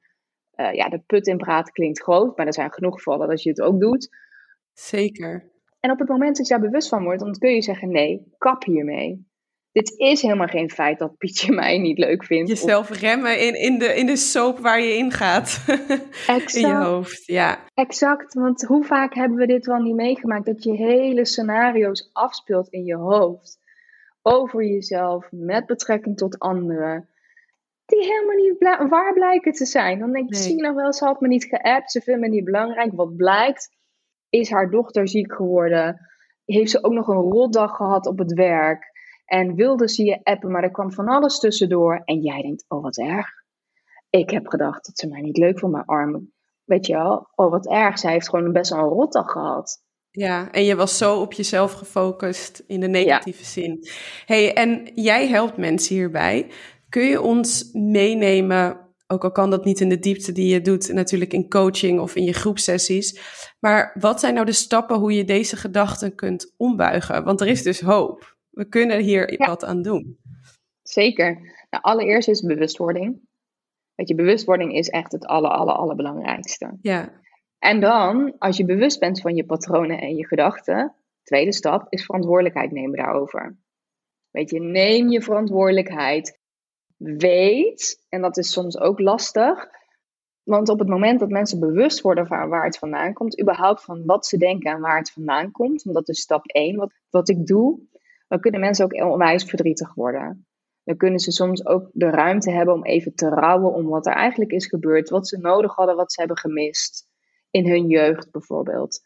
uh, ja, de put in praten klinkt groot, maar er zijn genoeg gevallen dat je het ook doet. Zeker. En op het moment dat je daar bewust van wordt, dan kun je zeggen: nee, kap hiermee. Dit is helemaal geen feit dat Pietje mij niet leuk vindt. Jezelf remmen in, in, de, in de soap waar je in gaat. Exact. in je hoofd, ja. Exact, want hoe vaak hebben we dit wel niet meegemaakt? Dat je hele scenario's afspeelt in je hoofd. Over jezelf, met betrekking tot anderen. Die helemaal niet waar blijken te zijn. Dan denk je, zie je nog wel, ze had me niet geappt, ze vindt me niet belangrijk. Wat blijkt? Is haar dochter ziek geworden. Heeft ze ook nog een rotdag gehad op het werk. En wilde ze je appen, maar er kwam van alles tussendoor. En jij denkt, oh wat erg. Ik heb gedacht dat ze mij niet leuk vond, mijn armen. Weet je wel, oh wat erg, zij heeft gewoon best wel een rotdag gehad. Ja, en je was zo op jezelf gefocust in de negatieve zin. hey, en jij helpt mensen hierbij. Kun je ons meenemen, ook al kan dat niet in de diepte die je doet, natuurlijk in coaching of in je groepsessies, maar wat zijn nou de stappen hoe je deze gedachten kunt ombuigen? Want er is dus hoop. We kunnen hier wat aan doen. Zeker. Nou, allereerst is bewustwording. Weet je, bewustwording is echt het aller, aller, allerbelangrijkste. Ja. En dan, als je bewust bent van je patronen en je gedachten, tweede stap is verantwoordelijkheid nemen daarover. Weet je, neem je verantwoordelijkheid. Weet, en dat is soms ook lastig, want op het moment dat mensen bewust worden van waar het vandaan komt, überhaupt van wat ze denken en waar het vandaan komt, want dat is stap 1, wat, wat ik doe, dan kunnen mensen ook onwijs verdrietig worden. Dan kunnen ze soms ook de ruimte hebben om even te rouwen om wat er eigenlijk is gebeurd, wat ze nodig hadden, wat ze hebben gemist in hun jeugd bijvoorbeeld.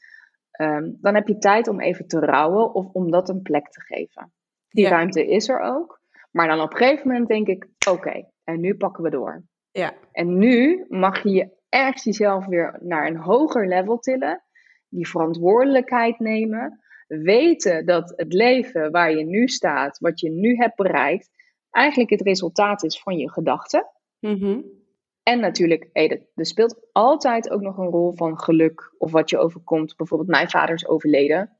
Ehm, dan heb je tijd om even te rouwen of om dat een plek te geven. Die ruimte is er ook. Maar dan op een gegeven moment denk ik: oké, en nu pakken we door. Ja. En nu mag je je ergens jezelf weer naar een hoger level tillen. Die verantwoordelijkheid nemen. Weten dat het leven waar je nu staat, wat je nu hebt bereikt, eigenlijk het resultaat is van je gedachten. Mm en natuurlijk, er speelt altijd ook nog een rol van geluk of wat je overkomt. Bijvoorbeeld, mijn vader is overleden.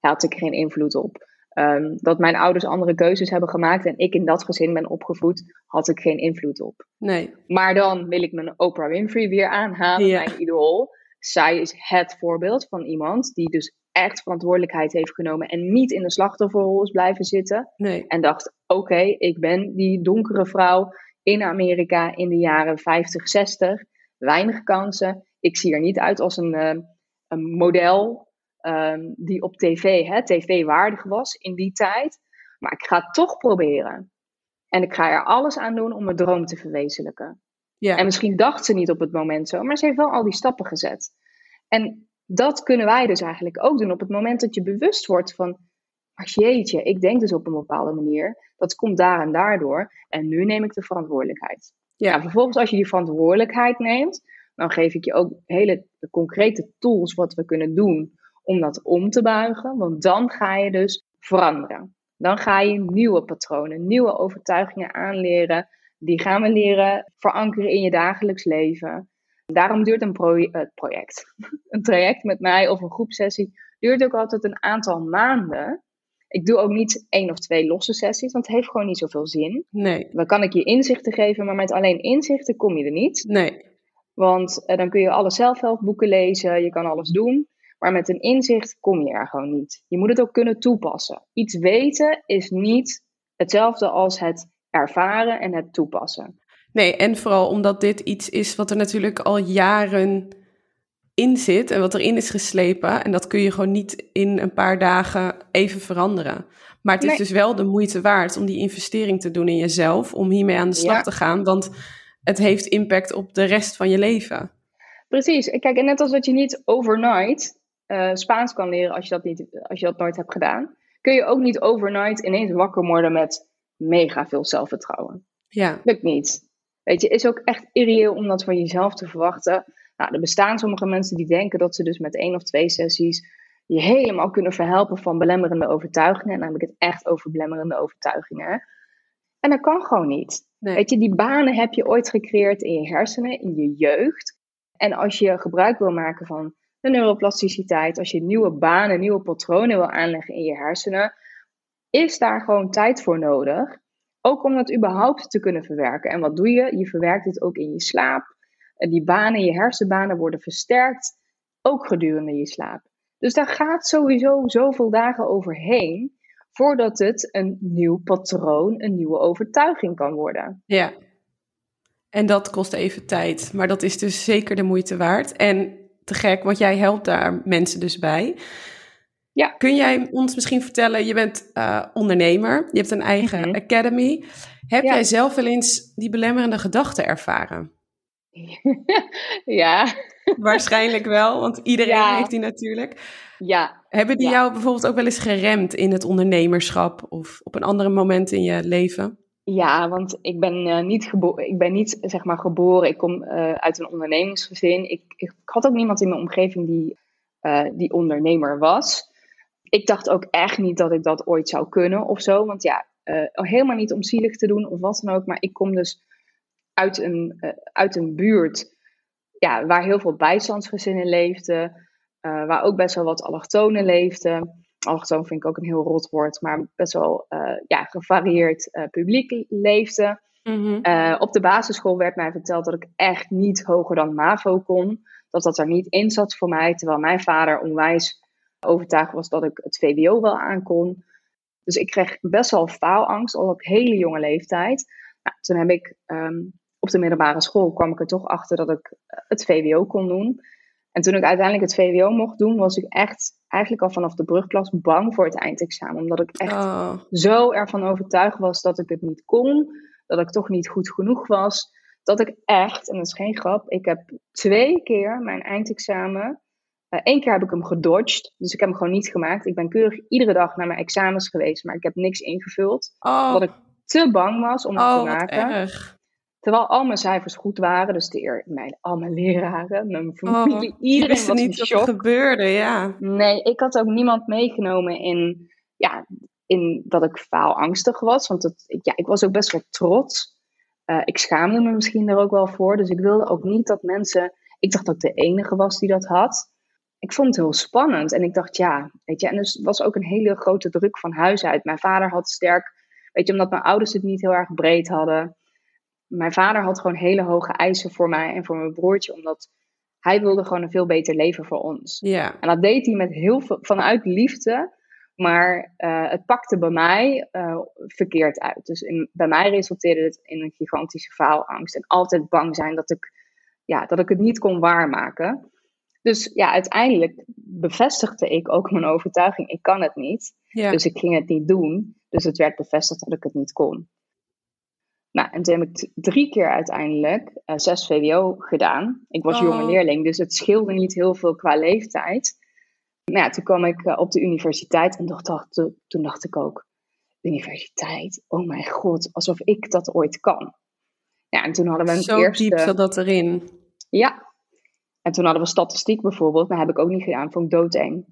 Daar had ik geen invloed op. Ehm, dat mijn ouders andere keuzes hebben gemaakt en ik in dat gezin ben opgevoed, had ik geen invloed op. Nee. Maar dan wil ik mijn Oprah Winfrey weer aanhalen, mijn idool. Zij is het voorbeeld van iemand die dus echt verantwoordelijkheid heeft genomen en niet in de slachtofferrol is blijven zitten. Nee. En dacht: oké, ik ben die donkere vrouw in Amerika in de jaren 50, 60. Weinig kansen. Ik zie er niet uit als een, uh, een model um, die op tv, hè, tv waardig was in die tijd. Maar ik ga het toch proberen. En ik ga er alles aan doen om mijn droom te verwezenlijken. Ja. En misschien dacht ze niet op het moment zo, maar ze heeft wel al die stappen gezet. En dat kunnen wij dus eigenlijk ook doen op het moment dat je bewust wordt van maar jeetje, ik denk dus op een bepaalde manier. Dat komt daar en daardoor. En nu neem ik de verantwoordelijkheid. Ja. Nou, vervolgens, als je die verantwoordelijkheid neemt, dan geef ik je ook hele concrete tools wat we kunnen doen om dat om te buigen. Want dan ga je dus veranderen. Dan ga je nieuwe patronen, nieuwe overtuigingen aanleren. Die gaan we leren verankeren in je dagelijks leven. Daarom duurt een project, een traject met mij of een groepsessie, duurt ook altijd een aantal maanden. Ik doe ook niet één of twee losse sessies, want het heeft gewoon niet zoveel zin. Nee. Dan kan ik je inzichten geven, maar met alleen inzichten kom je er niet. Nee. Want eh, dan kun je alle zelfhelpboeken lezen, je kan alles doen. Maar met een inzicht kom je er gewoon niet. Je moet het ook kunnen toepassen. Iets weten is niet hetzelfde als het ervaren en het toepassen. Nee, en vooral omdat dit iets is wat er natuurlijk al jaren in zit en wat erin is geslepen. En dat kun je gewoon niet in een paar dagen even veranderen. Maar het is dus wel de moeite waard om die investering te doen in jezelf, om hiermee aan de slag te gaan. Want het heeft impact op de rest van je leven. Precies. Kijk, en net als dat je niet overnight uh, Spaans kan leren als je, dat niet, als je dat nooit hebt gedaan, kun je ook niet overnight ineens wakker worden met mega veel zelfvertrouwen. Ja. Lukt niet. Weet je, is ook echt irreëel om dat van jezelf te verwachten. Nou, er bestaan sommige mensen die denken dat ze dus met één of twee sessies je helemaal kunnen verhelpen van belemmerende overtuigingen. En dan heb ik het echt over belemmerende overtuigingen. En dat kan gewoon niet. Weet je, die banen heb je ooit gecreëerd in je hersenen, in je jeugd. En als je gebruik wil maken van de neuroplasticiteit, als je nieuwe banen, nieuwe patronen wil aanleggen in je hersenen, is daar gewoon tijd voor nodig. Ook om dat überhaupt te kunnen verwerken. En wat doe je? Je verwerkt het ook in je slaap die banen, je hersenbanen worden versterkt, ook gedurende je slaap. Dus daar gaat sowieso zoveel dagen overheen voordat het een nieuw patroon, een nieuwe overtuiging kan worden. Ja. En dat kost even tijd, maar dat is dus zeker de moeite waard. En te gek, want jij helpt daar mensen dus bij. Ja. Kun jij ons misschien vertellen, je bent uh, ondernemer, je hebt een eigen mhm. academy. Heb jij zelf wel eens die belemmerende gedachten ervaren? ja. Waarschijnlijk wel, want iedereen heeft die natuurlijk. Ja. Hebben die jou bijvoorbeeld ook wel eens geremd in het ondernemerschap of op een andere moment in je leven? Ja, want ik ben, uh, niet, geboren, ik ben niet zeg maar, geboren. Ik kom uh, uit een ondernemingsgezin. Ik, ik, had ook niemand in mijn omgeving die, uh, die ondernemer was. Ik dacht ook echt niet dat ik dat ooit zou kunnen of zo. Want ja, helemaal niet om zielig te doen of wat dan ook. Maar ik kom dus uit een, uit een buurt ja, waar heel veel bijstandsgezinnen leefden. waar ook best wel wat allochtonen leefden allochtoon vind ik ook een heel rot woord, maar best wel uh, ja, gevarieerd uh, publiek leefde. Mm op de basisschool werd mij verteld dat ik echt niet hoger dan MAVO kon. Dat dat er niet in zat voor mij, terwijl mijn vader onwijs overtuigd was dat ik het VWO wel aankon. Dus ik kreeg best wel faalangst al op hele jonge leeftijd. Nou, toen heb ik um, op de middelbare school kwam ik er toch achter dat ik het VWO kon doen. En toen ik uiteindelijk het VWO mocht doen, was ik echt eigenlijk al vanaf de brugklas bang voor het eindexamen. Omdat ik echt oh. zo ervan overtuigd was dat ik het niet kon. Dat ik toch niet goed genoeg was. Dat ik echt, en dat is geen grap, ik heb twee keer mijn eindexamen. Eén eh, keer heb ik hem gedodged, dus ik heb hem gewoon niet gemaakt. Ik ben keurig iedere dag naar mijn examens geweest, maar ik heb niks ingevuld. Oh. Omdat ik te bang was om het oh, te maken. Erg. Terwijl al mijn cijfers goed waren, dus de mijn, al mijn leraren, mijn familie, oh, iedereen was niet wat er gebeurde, ja. Nee, ik had ook niemand meegenomen in, ja, in dat ik faalangstig was. Want het, ja, ik was ook best wel trots. Uh, ik schaamde me misschien er ook wel voor. Dus ik wilde ook niet dat mensen. Ik dacht dat ik de enige was die dat had. Ik vond het heel spannend. En ik dacht, ja, weet je. En dus was ook een hele grote druk van huis uit. Mijn vader had sterk. Weet je, omdat mijn ouders het niet heel erg breed hadden mijn vader had gewoon hele hoge eisen voor mij en voor mijn broertje, omdat hij wilde gewoon een veel beter leven voor ons. Ja. En dat deed hij met heel veel, vanuit liefde, maar uh, het pakte bij mij uh, verkeerd uit. Dus in, bij mij resulteerde het in een gigantische faalangst en altijd bang zijn dat ik, ja, dat ik het niet kon waarmaken. Dus ja, uiteindelijk bevestigde ik ook mijn overtuiging, ik kan het niet. Ja. Dus ik ging het niet doen. Dus het werd bevestigd dat ik het niet kon. Nou, en toen heb ik drie keer uiteindelijk uh, zes VWO gedaan. Ik was jonge oh. leerling, dus het scheelde niet heel veel qua leeftijd. Maar ja, toen kwam ik uh, op de universiteit en dacht, toen dacht ik ook, universiteit, oh mijn god, alsof ik dat ooit kan. Ja, en toen hadden we een Zo eerste... diep zat dat erin. Ja, en toen hadden we statistiek bijvoorbeeld, maar heb ik ook niet gedaan. Vond ik doodeng.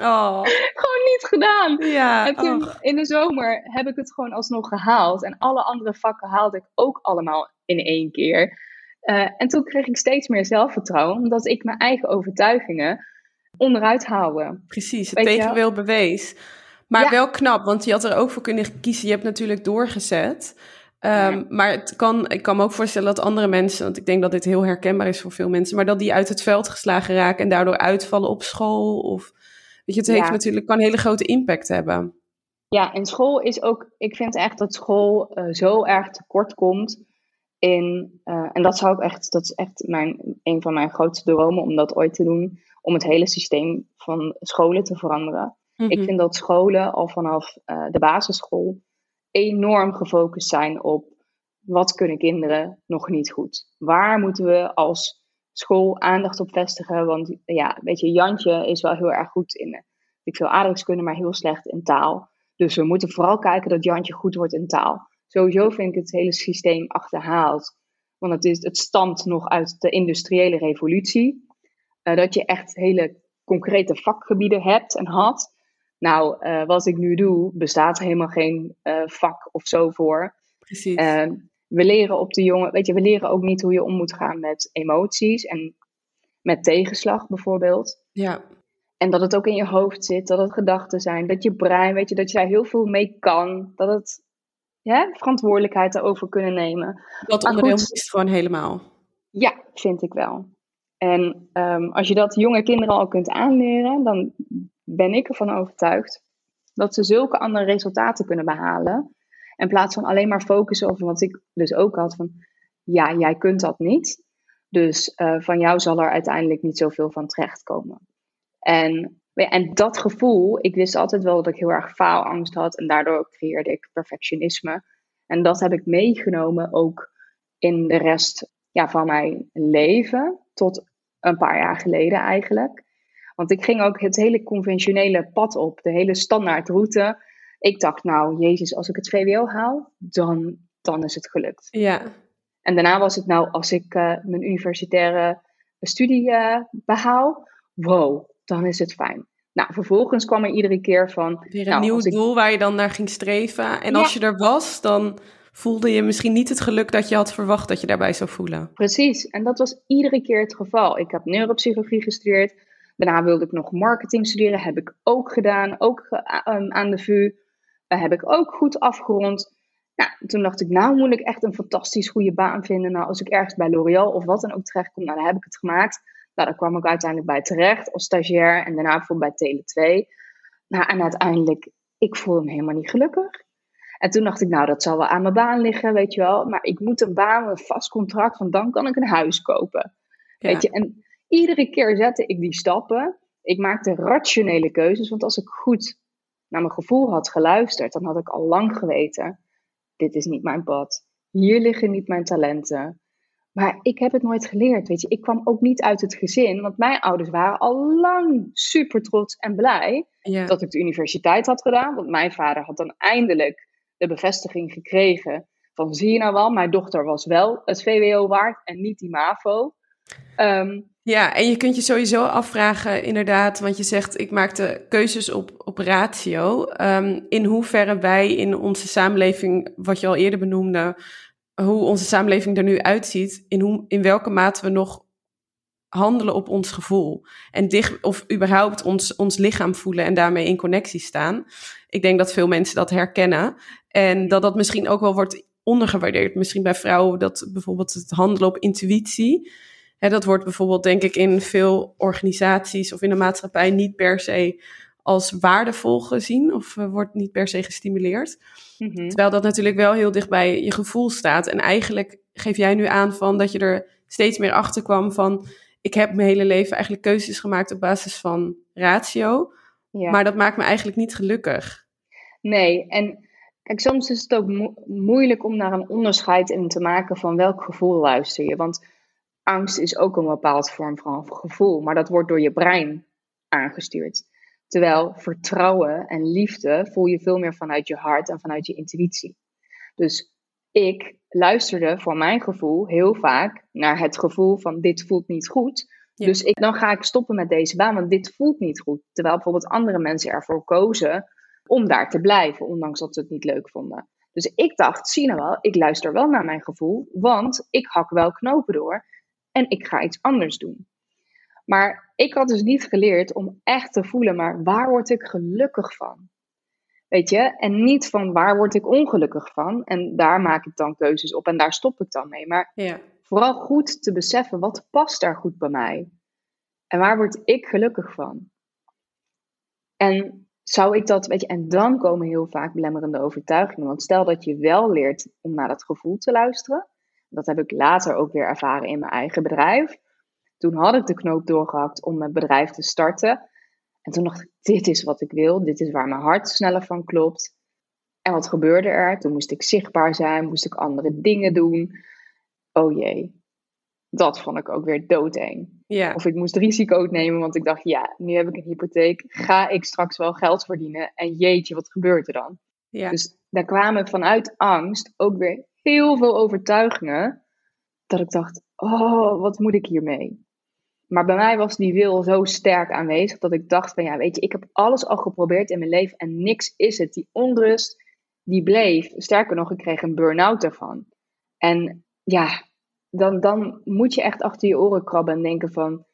Oh. niet gedaan. Ja, en toen in de zomer heb ik het gewoon alsnog gehaald. En alle andere vakken haalde ik ook allemaal in één keer. Uh, en toen kreeg ik steeds meer zelfvertrouwen, omdat ik mijn eigen overtuigingen onderuit haalde. Precies, het tegenwil bewees. Maar wel knap, want je had er ook voor kunnen kiezen. Je hebt natuurlijk doorgezet. Um, Maar het kan, ik kan me ook voorstellen dat andere mensen, want ik denk dat dit heel herkenbaar is voor veel mensen, maar dat die uit het veld geslagen raken en daardoor uitvallen op school. Of, weet je, het heeft natuurlijk, kan een hele grote impact hebben. Ja, en school is ook, ik vind echt dat school uh, zo erg tekort komt in, uh, en dat zou ik echt, dat is echt mijn, een van mijn grootste dromen om dat ooit te doen, om het hele systeem van scholen te veranderen. Mm -hmm. Ik vind dat scholen al vanaf uh, de basisschool enorm gefocust zijn op wat kunnen kinderen nog niet goed. Waar moeten we als school aandacht op vestigen? Want ja, weet je, Jantje is wel heel erg goed in eh, ik veel aardrijkskunde, maar heel slecht in taal. Dus we moeten vooral kijken dat Jantje goed wordt in taal. Sowieso vind ik het hele systeem achterhaald. Want het, is, het stamt nog uit de industriële revolutie. Uh, dat je echt hele concrete vakgebieden hebt en had. Nou, uh, wat ik nu doe, bestaat helemaal geen uh, vak of zo voor. Precies. We leren op de jongen, weet je, we leren ook niet hoe je om moet gaan met emoties en met tegenslag bijvoorbeeld. Ja. En dat het ook in je hoofd zit, dat het gedachten zijn, dat je brein, weet je, dat je daar heel veel mee kan, dat het ja, verantwoordelijkheid daarover kunnen nemen. Dat onderdeel is gewoon helemaal. Ja, vind ik wel. En um, als je dat jonge kinderen al kunt aanleren, dan ben ik ervan overtuigd dat ze zulke andere resultaten kunnen behalen. In plaats van alleen maar focussen op wat ik dus ook had van, ja, jij kunt dat niet. Dus uh, van jou zal er uiteindelijk niet zoveel van terechtkomen. En, en dat gevoel, ik wist altijd wel dat ik heel erg faalangst had en daardoor creëerde ik perfectionisme. En dat heb ik meegenomen ook in de rest ja, van mijn leven, tot een paar jaar geleden eigenlijk. Want ik ging ook het hele conventionele pad op, de hele standaardroute. Ik dacht, nou, Jezus, als ik het VWO haal, dan dan is het gelukt. Ja. En daarna was het nou, als ik uh, mijn universitaire studie uh, behaal, wow, dan is het fijn. Nou, vervolgens kwam er iedere keer van... Weer een nou, nieuw ik- doel waar je dan naar ging streven. En Ja. als je er was, dan voelde je misschien niet het geluk dat je had verwacht dat je daarbij zou voelen. Precies, en dat was iedere keer het geval. Ik heb neuropsychologie gestudeerd. Daarna wilde ik nog marketing studeren. Heb ik ook gedaan, ook eh, aan de VU. Heb ik ook goed afgerond. Nou, toen dacht ik, nou moet ik echt een fantastisch goede baan vinden. Nou, als ik ergens bij L'Oréal of wat dan ook terechtkom, nou, dan heb ik het gemaakt. Nou, daar kwam ik uiteindelijk bij terecht als stagiair en daarna bijvoorbeeld bij Tele2. Nou, en uiteindelijk, ik voelde me helemaal niet gelukkig. En toen dacht ik, nou, dat zal wel aan mijn baan liggen, weet je wel. Maar ik moet een baan, een vast contract, want dan kan ik een huis kopen. Ja. Weet je, en iedere keer zette ik die stappen. Ik maakte rationele keuzes, want als ik goed naar mijn gevoel had geluisterd, dan had ik al lang geweten: dit is niet mijn pad. Hier liggen niet mijn talenten. Maar ik heb het nooit geleerd, weet je. Ik kwam ook niet uit het gezin, want mijn ouders waren al lang super trots en blij Ja. dat ik de universiteit had gedaan. Want mijn vader had dan eindelijk de bevestiging gekregen van zie je nou wel, mijn dochter was wel het VWO waard en niet die MAVO. Ehm, Ja, en je kunt je sowieso afvragen, inderdaad, want je zegt ik maakte keuzes op, op ratio. Ehm, in hoeverre wij in onze samenleving, wat je al eerder benoemde, hoe onze samenleving er nu uitziet, in, hoe, in welke mate we nog handelen op ons gevoel. En dicht, of überhaupt ons, ons lichaam voelen en daarmee in connectie staan. Ik denk dat veel mensen dat herkennen. En dat dat misschien ook wel wordt ondergewaardeerd. Misschien bij vrouwen dat bijvoorbeeld het handelen op intuïtie. Hè, dat wordt bijvoorbeeld, denk ik, in veel organisaties of in de maatschappij niet per se als waardevol gezien of eh, wordt niet per se gestimuleerd. mhm. Terwijl dat natuurlijk wel heel dicht bij je gevoel staat. En eigenlijk geef jij nu aan van dat je er steeds meer achter kwam van ik heb mijn hele leven eigenlijk keuzes gemaakt op basis van ratio, Ja. maar dat maakt me eigenlijk niet gelukkig. Nee, en kijk, soms is het ook mo- moeilijk om daar een onderscheid in te maken van welk gevoel luister je. Want angst is ook een bepaald vorm van gevoel, maar dat wordt door je brein aangestuurd. Terwijl vertrouwen en liefde voel je veel meer vanuit je hart en vanuit je intuïtie. Dus ik luisterde voor mijn gevoel heel vaak naar het gevoel van dit voelt niet goed. Ja. Dus ik, dan ga ik stoppen met deze baan, want dit voelt niet goed. Terwijl bijvoorbeeld andere mensen ervoor kozen om daar te blijven, ondanks dat ze het niet leuk vonden. Dus ik dacht, zie nou wel, ik luister wel naar mijn gevoel, want ik hak wel knopen door en ik ga iets anders doen. Maar ik had dus niet geleerd om echt te voelen, maar waar word ik gelukkig van? Weet je, en niet van waar word ik ongelukkig van en daar maak ik dan keuzes op en daar stop ik dan mee. Maar Ja, vooral goed te beseffen, wat past daar goed bij mij? En waar word ik gelukkig van? En zou ik dat, weet je, en dan komen heel vaak belemmerende overtuigingen. Want stel dat je wel leert om naar dat gevoel te luisteren. Dat heb ik later ook weer ervaren in mijn eigen bedrijf. Toen had ik de knoop doorgehakt om mijn bedrijf te starten. En toen dacht ik, dit is wat ik wil. Dit is waar mijn hart sneller van klopt. En wat gebeurde er? Toen moest ik zichtbaar zijn, moest ik andere dingen doen. Oh jee, dat vond ik ook weer doodeng. ja, Of ik moest risico's nemen, want ik dacht, ja, nu heb ik een hypotheek. Ga ik straks wel geld verdienen? En jeetje, wat gebeurt er dan? ja. Dus daar kwamen vanuit angst ook weer heel veel overtuigingen. Dat ik dacht, oh, wat moet ik hiermee? Maar bij mij was die wil zo sterk aanwezig dat ik dacht van ja, weet je, ik heb alles al geprobeerd in mijn leven en niks is het. Die onrust, die bleef. Sterker nog, ik kreeg een burn-out daarvan. En ja, dan, dan moet je echt achter je oren krabben en denken van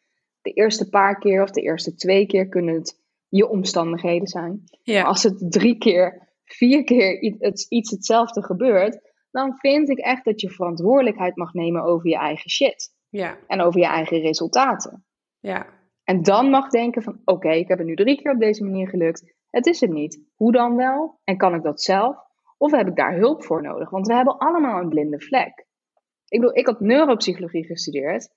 de eerste paar keer of de eerste twee keer kunnen het je omstandigheden zijn. ja. Maar als het drie keer, vier keer iets hetzelfde gebeurt, dan vind ik echt dat je verantwoordelijkheid mag nemen over je eigen shit. ja, En over je eigen resultaten. ja. En dan mag denken van, oké, ik heb het nu drie keer op deze manier gelukt. Het is het niet. Hoe dan wel? En kan ik dat zelf? Of heb ik daar hulp voor nodig? Want we hebben allemaal een blinde vlek. Ik bedoel, ik had neuropsychologie gestudeerd.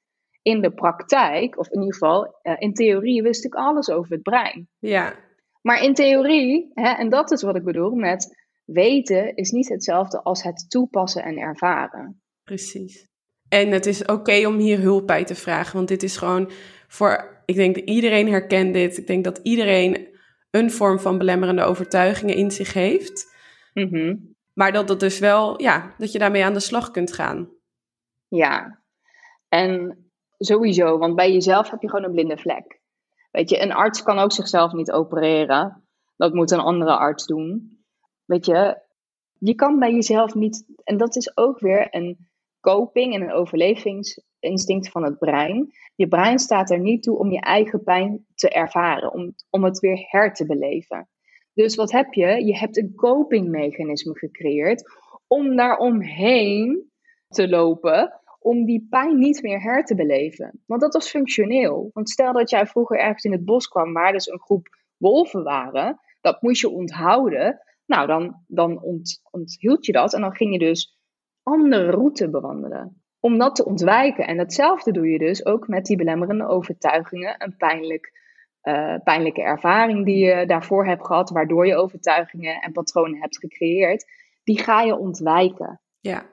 In de praktijk, of in ieder geval eh, in theorie, wist ik alles over het brein. ja. Maar in theorie, hè, en dat is wat ik bedoel met weten, is niet hetzelfde als het toepassen en ervaren. Precies. En het is oké om hier hulp bij te vragen, want dit is gewoon voor, ik denk dat iedereen herkent dit. Ik denk dat iedereen een vorm van belemmerende overtuigingen in zich heeft. Mhm. Maar dat dat dus wel, ja, dat je daarmee aan de slag kunt gaan. Ja, en sowieso, want bij jezelf heb je gewoon een blinde vlek. Weet je, een arts kan ook zichzelf niet opereren. Dat moet een andere arts doen. Weet je, je kan bij jezelf niet, en dat is ook weer een coping en een overlevingsinstinct van het brein. Je brein staat er niet toe om je eigen pijn te ervaren, om, om het weer her te beleven. Dus wat heb je? Je hebt een copingmechanisme gecreëerd om daaromheen te lopen, om die pijn niet meer her te beleven. Want dat was functioneel. Want stel dat jij vroeger ergens in het bos kwam waar dus een groep wolven waren, dat moest je onthouden. Nou, dan, dan ont, onthield je dat en dan ging je dus andere route bewandelen. Om dat te ontwijken. En datzelfde doe je dus ook met die belemmerende overtuigingen. Een pijnlijk, uh, pijnlijke ervaring die je daarvoor hebt gehad, waardoor je overtuigingen en patronen hebt gecreëerd. Die ga je ontwijken. Ja.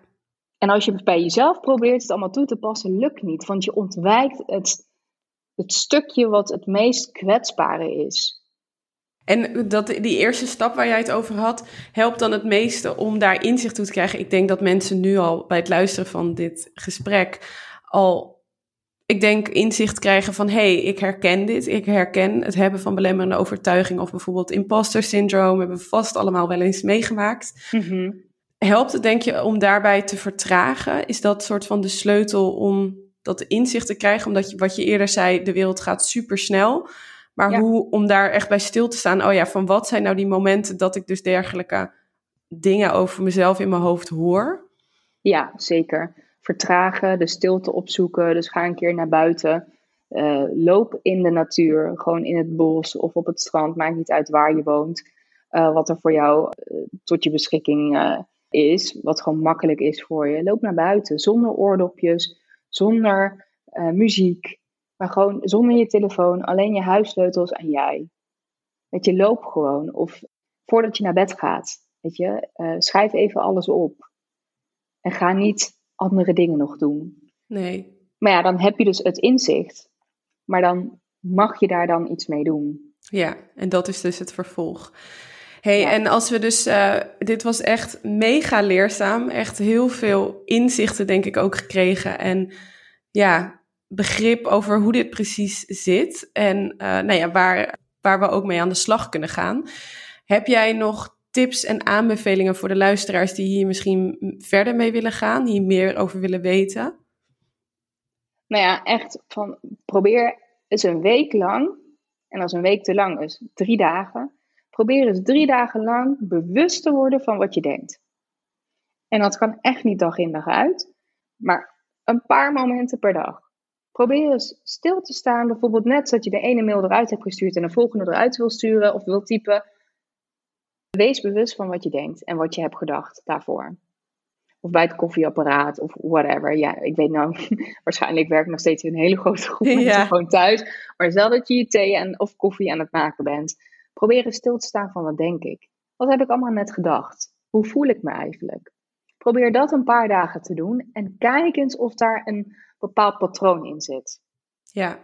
En als je bij jezelf probeert het allemaal toe te passen, lukt niet. Want je ontwijkt het, het stukje wat het meest kwetsbare is. En dat, die eerste stap waar jij het over had, helpt dan het meeste om daar inzicht toe te krijgen. Ik denk dat mensen nu al bij het luisteren van dit gesprek al, ik denk, inzicht krijgen van hé, hey, ik herken dit. Ik herken het hebben van belemmerende overtuiging of bijvoorbeeld imposter syndroom. Hebben we vast allemaal wel eens meegemaakt. Mhm. Helpt het, denk je, om daarbij te vertragen? Is dat soort van de sleutel om dat inzicht te krijgen? Omdat je, wat je eerder zei, de wereld gaat super Maar hoe, om daar echt bij stil te staan, oh ja, van wat zijn nou die momenten dat ik dus dergelijke dingen over mezelf in mijn hoofd hoor? Ja, zeker. Vertragen, de stilte opzoeken, dus ga een keer naar buiten. Uh, loop in de natuur, gewoon in het bos of op het strand, maakt niet uit waar je woont. Uh, wat er voor jou uh, tot je beschikking is, wat gewoon makkelijk is voor je. Loop naar buiten, zonder oordopjes, zonder muziek. Maar gewoon zonder je telefoon, alleen je huissleutels en jij. Weet je, loop gewoon. Of voordat je naar bed gaat, weet je, uh, schrijf even alles op. En ga niet andere dingen nog doen. Nee. Maar ja, dan heb je dus het inzicht. Maar dan mag je daar dan iets mee doen. Ja, en dat is dus het vervolg. hey, en als we dus, uh, dit was echt mega leerzaam. Echt heel veel inzichten, denk ik, ook gekregen. En ja, begrip over hoe dit precies zit en uh, nou ja, waar, waar we ook mee aan de slag kunnen gaan. Heb jij nog tips en aanbevelingen voor de luisteraars die hier misschien verder mee willen gaan, hier meer over willen weten? Nou ja, echt van probeer eens een week lang, en als een week te lang is, drie dagen, probeer eens drie dagen lang bewust te worden van wat je denkt. En dat kan echt niet dag in dag uit, maar een paar momenten per dag. Probeer eens stil te staan. Bijvoorbeeld net dat je de ene mail eruit hebt gestuurd en de volgende eruit wil sturen of wil typen. Wees bewust van wat je denkt en wat je hebt gedacht daarvoor. Of bij het koffieapparaat of whatever. Ja, ik weet nou, waarschijnlijk werkt nog steeds een hele grote groep mensen ja. gewoon thuis. Maar stel dat je je thee en, of koffie aan het maken bent. Probeer eens stil te staan van wat denk ik. Wat heb ik allemaal net gedacht? Hoe voel ik me eigenlijk? Probeer dat een paar dagen te doen en kijk eens of daar een bepaald patroon in zit. Ja.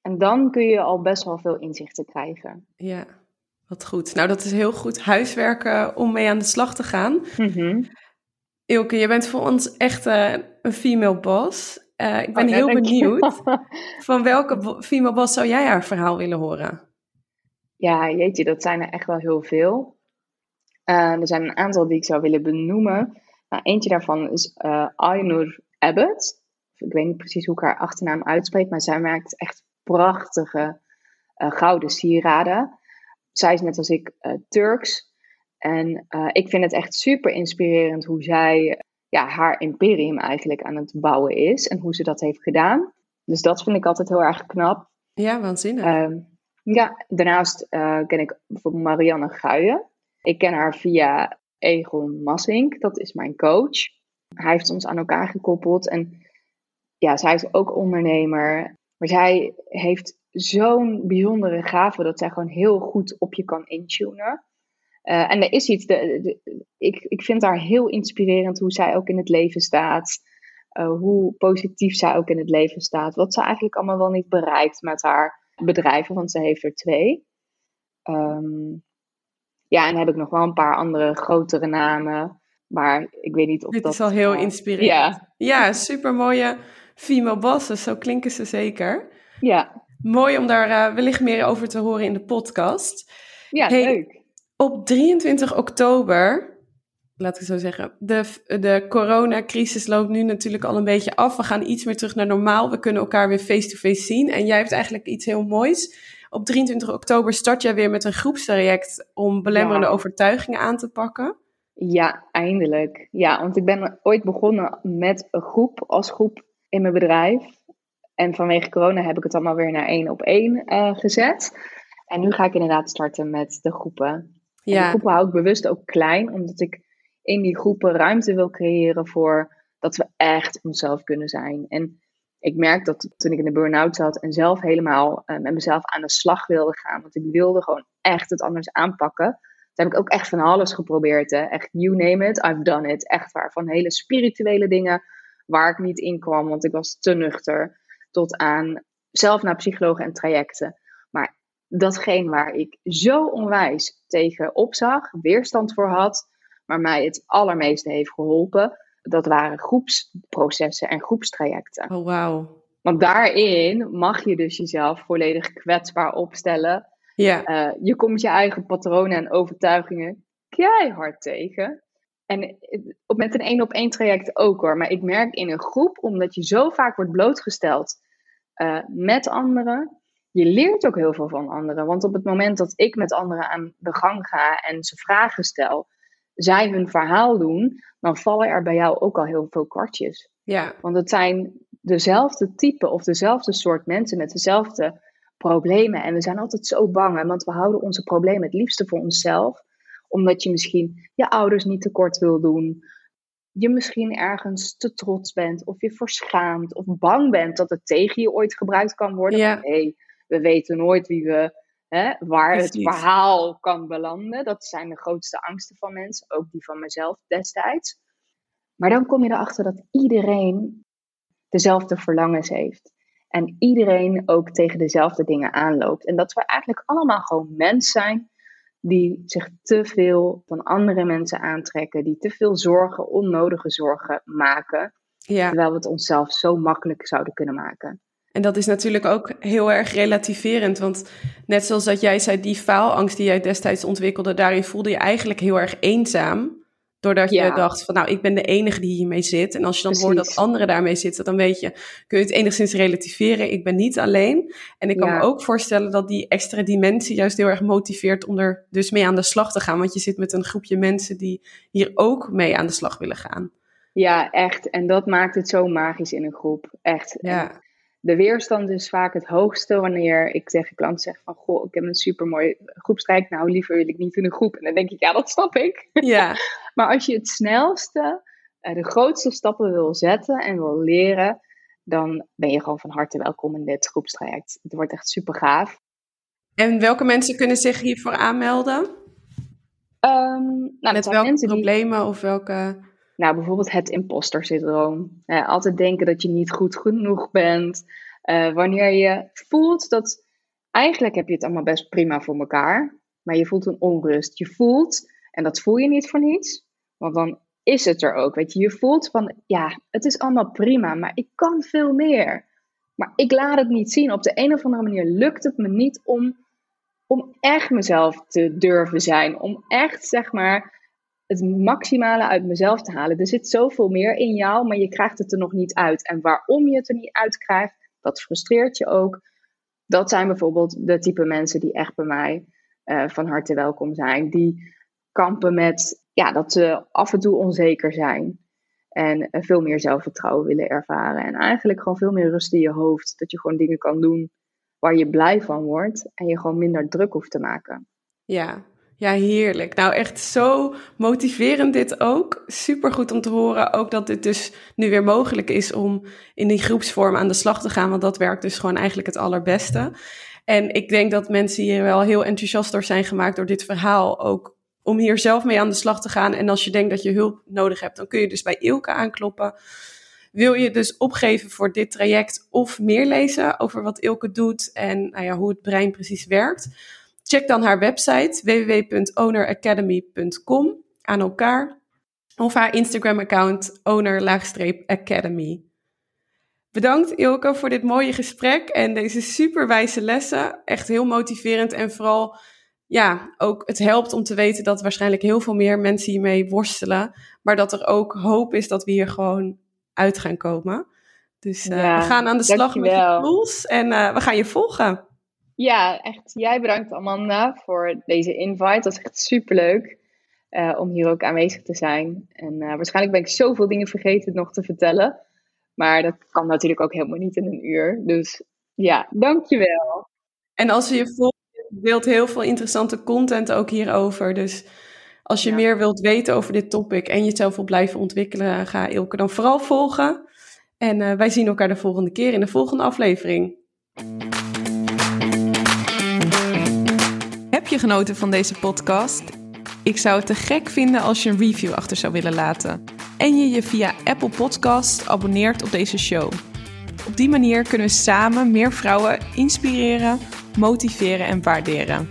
En dan kun je al best wel veel inzichten krijgen. Ja, wat goed. Nou, dat is heel goed huiswerken om mee aan de slag te gaan. Mm Ilke, je bent voor ons echt uh, een female boss. Uh, ik ben oh, heel benieuwd. Van welke female boss zou jij haar verhaal willen horen? Ja, jeetje, dat zijn er echt wel heel veel. Uh, er zijn een aantal die ik zou willen benoemen. Nou, eentje daarvan is Ainur Abbott ik weet niet precies hoe ik haar achternaam uitspreek, maar zij maakt echt prachtige uh, gouden sieraden. Zij is net als ik uh, Turks. En uh, ik vind het echt super inspirerend hoe zij ja, haar imperium eigenlijk aan het bouwen is en hoe ze dat heeft gedaan. Dus dat vind ik altijd heel erg knap. Ja, waanzinnig. Uh, ja, daarnaast ken ik bijvoorbeeld Marianne Guijen. Ik ken haar via Egon Massink, dat is mijn coach. Hij heeft ons aan elkaar gekoppeld en ja, zij is ook ondernemer. Maar zij heeft zo'n bijzondere gave dat zij gewoon heel goed op je kan intunen. Uh, en er is iets, de, ik, ik vind haar heel inspirerend hoe zij ook in het leven staat. Uh, hoe positief zij ook in het leven staat. Wat ze eigenlijk allemaal wel niet bereikt met haar bedrijven, want ze heeft er twee. Um, Ja, en heb ik nog wel een paar andere grotere namen. Maar ik weet niet of Dit dat... is al heel inspirerend. Ja. Ja, super mooie female bosses. Zo klinken ze zeker. Ja. Mooi om daar uh, wellicht meer over te horen in de podcast. Ja, hey, leuk. Op 23 oktober, laat ik zo zeggen, de, de coronacrisis loopt nu natuurlijk al een beetje af. We gaan iets meer terug naar normaal. We kunnen elkaar weer face-to-face zien. En jij hebt eigenlijk iets heel moois. Op 23 oktober start jij weer met een groepstraject om belemmerende ja. overtuigingen aan te pakken. Ja, eindelijk. Ja, want ik ben ooit begonnen met een groep als groep in mijn bedrijf. En vanwege corona heb ik het allemaal weer naar één op één uh, gezet. En nu ga ik inderdaad starten met de groepen. Ja. En de groepen hou ik bewust ook klein, omdat ik in die groepen ruimte wil creëren voor dat we echt onszelf kunnen zijn. En ik merk dat toen ik in de burn-out zat en zelf helemaal uh, met mezelf aan de slag wilde gaan, want ik wilde gewoon echt het anders aanpakken. Toen heb ik ook echt van alles geprobeerd. Hè. Echt, you name it, I've done it. Echt waar. Van hele spirituele dingen waar ik niet in kwam, want ik was te nuchter. Tot aan zelf naar psychologen en trajecten. Maar datgene waar ik zo onwijs tegen opzag, weerstand voor had, maar mij het allermeeste heeft geholpen, dat waren groepsprocessen en groepstrajecten. Oh, wauw. Want daarin mag je dus jezelf volledig kwetsbaar opstellen. Ja. Uh, je komt je eigen patronen en overtuigingen keihard tegen. En op, met een één op één traject ook hoor. Maar ik merk in een groep, omdat je zo vaak wordt blootgesteld uh, met anderen, je leert ook heel veel van anderen. Want op het moment dat ik met anderen aan de gang ga en ze vragen stel, zij hun verhaal doen, dan vallen er bij jou ook al heel veel kwartjes. Ja. Want het zijn dezelfde type of dezelfde soort mensen met dezelfde problemen. En we zijn altijd zo bang, want we houden onze problemen het liefste voor onszelf. Omdat je misschien je ouders niet tekort wil doen. Je misschien ergens te trots bent of je verschaamt of bang bent dat het tegen je ooit gebruikt kan worden. Ja. Hey, we weten nooit wie we, hè, waar het verhaal kan belanden. Dat zijn de grootste angsten van mensen, ook die van mezelf destijds. Maar dan kom je erachter dat iedereen dezelfde verlangens heeft. En iedereen ook tegen dezelfde dingen aanloopt. En dat we eigenlijk allemaal gewoon mens zijn die zich te veel van andere mensen aantrekken. Die te veel zorgen, onnodige zorgen maken. Ja. Terwijl we het onszelf zo makkelijk zouden kunnen maken. En dat is natuurlijk ook heel erg relativerend. Want net zoals dat jij zei, die faalangst die jij destijds ontwikkelde, daarin voelde je eigenlijk heel erg eenzaam. Doordat Ja. je dacht van nou, ik ben de enige die hiermee zit. En als je dan hoort dat anderen daarmee zitten, dan weet je, kun je het enigszins relativeren. Ik ben niet alleen. En ik kan Ja. me ook voorstellen dat die extra dimensie juist heel erg motiveert om er dus mee aan de slag te gaan. Want je zit met een groepje mensen die hier ook mee aan de slag willen gaan. Ja, echt. En dat maakt het zo magisch in een groep. Echt. En Ja, de weerstand is vaak het hoogste wanneer ik tegen klanten zeg van... Goh, ik heb een supermooi groepstrijk. Nou, liever wil ik niet in een groep. En dan denk ik, ja, dat snap ik. ja, Maar als je het snelste, eh, de grootste stappen wil zetten en wil leren... dan ben je gewoon van harte welkom in dit groepstraject. Het wordt echt super gaaf. En welke mensen kunnen zich hiervoor aanmelden? Ehm, nou, Met welke die- problemen of welke... Nou, bijvoorbeeld het imposter syndroom. Eh, altijd denken dat je niet goed genoeg bent. Eh, wanneer je voelt dat eigenlijk heb je het allemaal best prima voor elkaar, maar je voelt een onrust. Je voelt, en dat voel je niet voor niets, want dan is het er ook. Weet je, je voelt van ja, het is allemaal prima, maar ik kan veel meer. Maar ik laat het niet zien. Op de een of andere manier lukt het me niet om, om echt mezelf te durven zijn. Om echt, zeg maar, het maximale uit mezelf te halen. Er zit zoveel meer in jou, maar je krijgt het er nog niet uit. En waarom je het er niet uit krijgt, dat frustreert je ook. Dat zijn bijvoorbeeld de type mensen die echt bij mij eh, van harte welkom zijn. Die kampen met ja, dat ze af en toe onzeker zijn. En eh, veel meer zelfvertrouwen willen ervaren. En eigenlijk gewoon veel meer rust in je hoofd. Dat je gewoon dingen kan doen waar je blij van wordt. En je gewoon minder druk hoeft te maken. Ja, ja, heerlijk. Nou, echt zo motiverend dit ook. Super goed om te horen. Ook dat dit dus nu weer mogelijk is om in die groepsvorm aan de slag te gaan. Want dat werkt dus gewoon eigenlijk het allerbeste. En ik denk dat mensen hier wel heel enthousiast door zijn gemaakt door dit verhaal. Ook om hier zelf mee aan de slag te gaan. En als je denkt dat je hulp nodig hebt, dan kun je dus bij Ilke aankloppen. Wil je dus opgeven voor dit traject of meer lezen over wat Ilke doet en nou ja, hoe het brein precies werkt? Check dan haar website www.owneracademy.com aan elkaar of haar Instagram-account owner-academy. Bedankt Ilke voor dit mooie gesprek en deze superwijze lessen. Echt heel motiverend en vooral, ja, ook het helpt om te weten dat waarschijnlijk heel veel meer mensen hiermee worstelen. Maar dat er ook hoop is dat we hier gewoon uit gaan komen. Dus uh, we gaan aan de slag met de tools en uh, we gaan je volgen. Ja, echt. Jij bedankt Amanda voor deze invite. Dat is echt superleuk uh, om hier ook aanwezig te zijn. En waarschijnlijk ben ik zoveel dingen vergeten nog te vertellen. Maar dat kan natuurlijk ook helemaal niet in een uur. Dus ja, dankjewel. En als je je volgt, deelt heel veel interessante content ook hierover. Dus als je meer wilt weten over dit topic en jezelf wil blijven ontwikkelen, ga Ilke dan vooral volgen. En uh, wij zien elkaar de volgende keer in de volgende aflevering. Genoten van deze podcast? Ik zou het te gek vinden als je een review achter zou willen laten. En je je via Apple Podcast abonneert op deze show. Op die manier kunnen we samen meer vrouwen inspireren, motiveren en waarderen.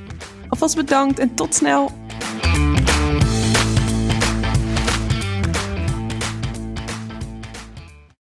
Alvast bedankt en tot snel!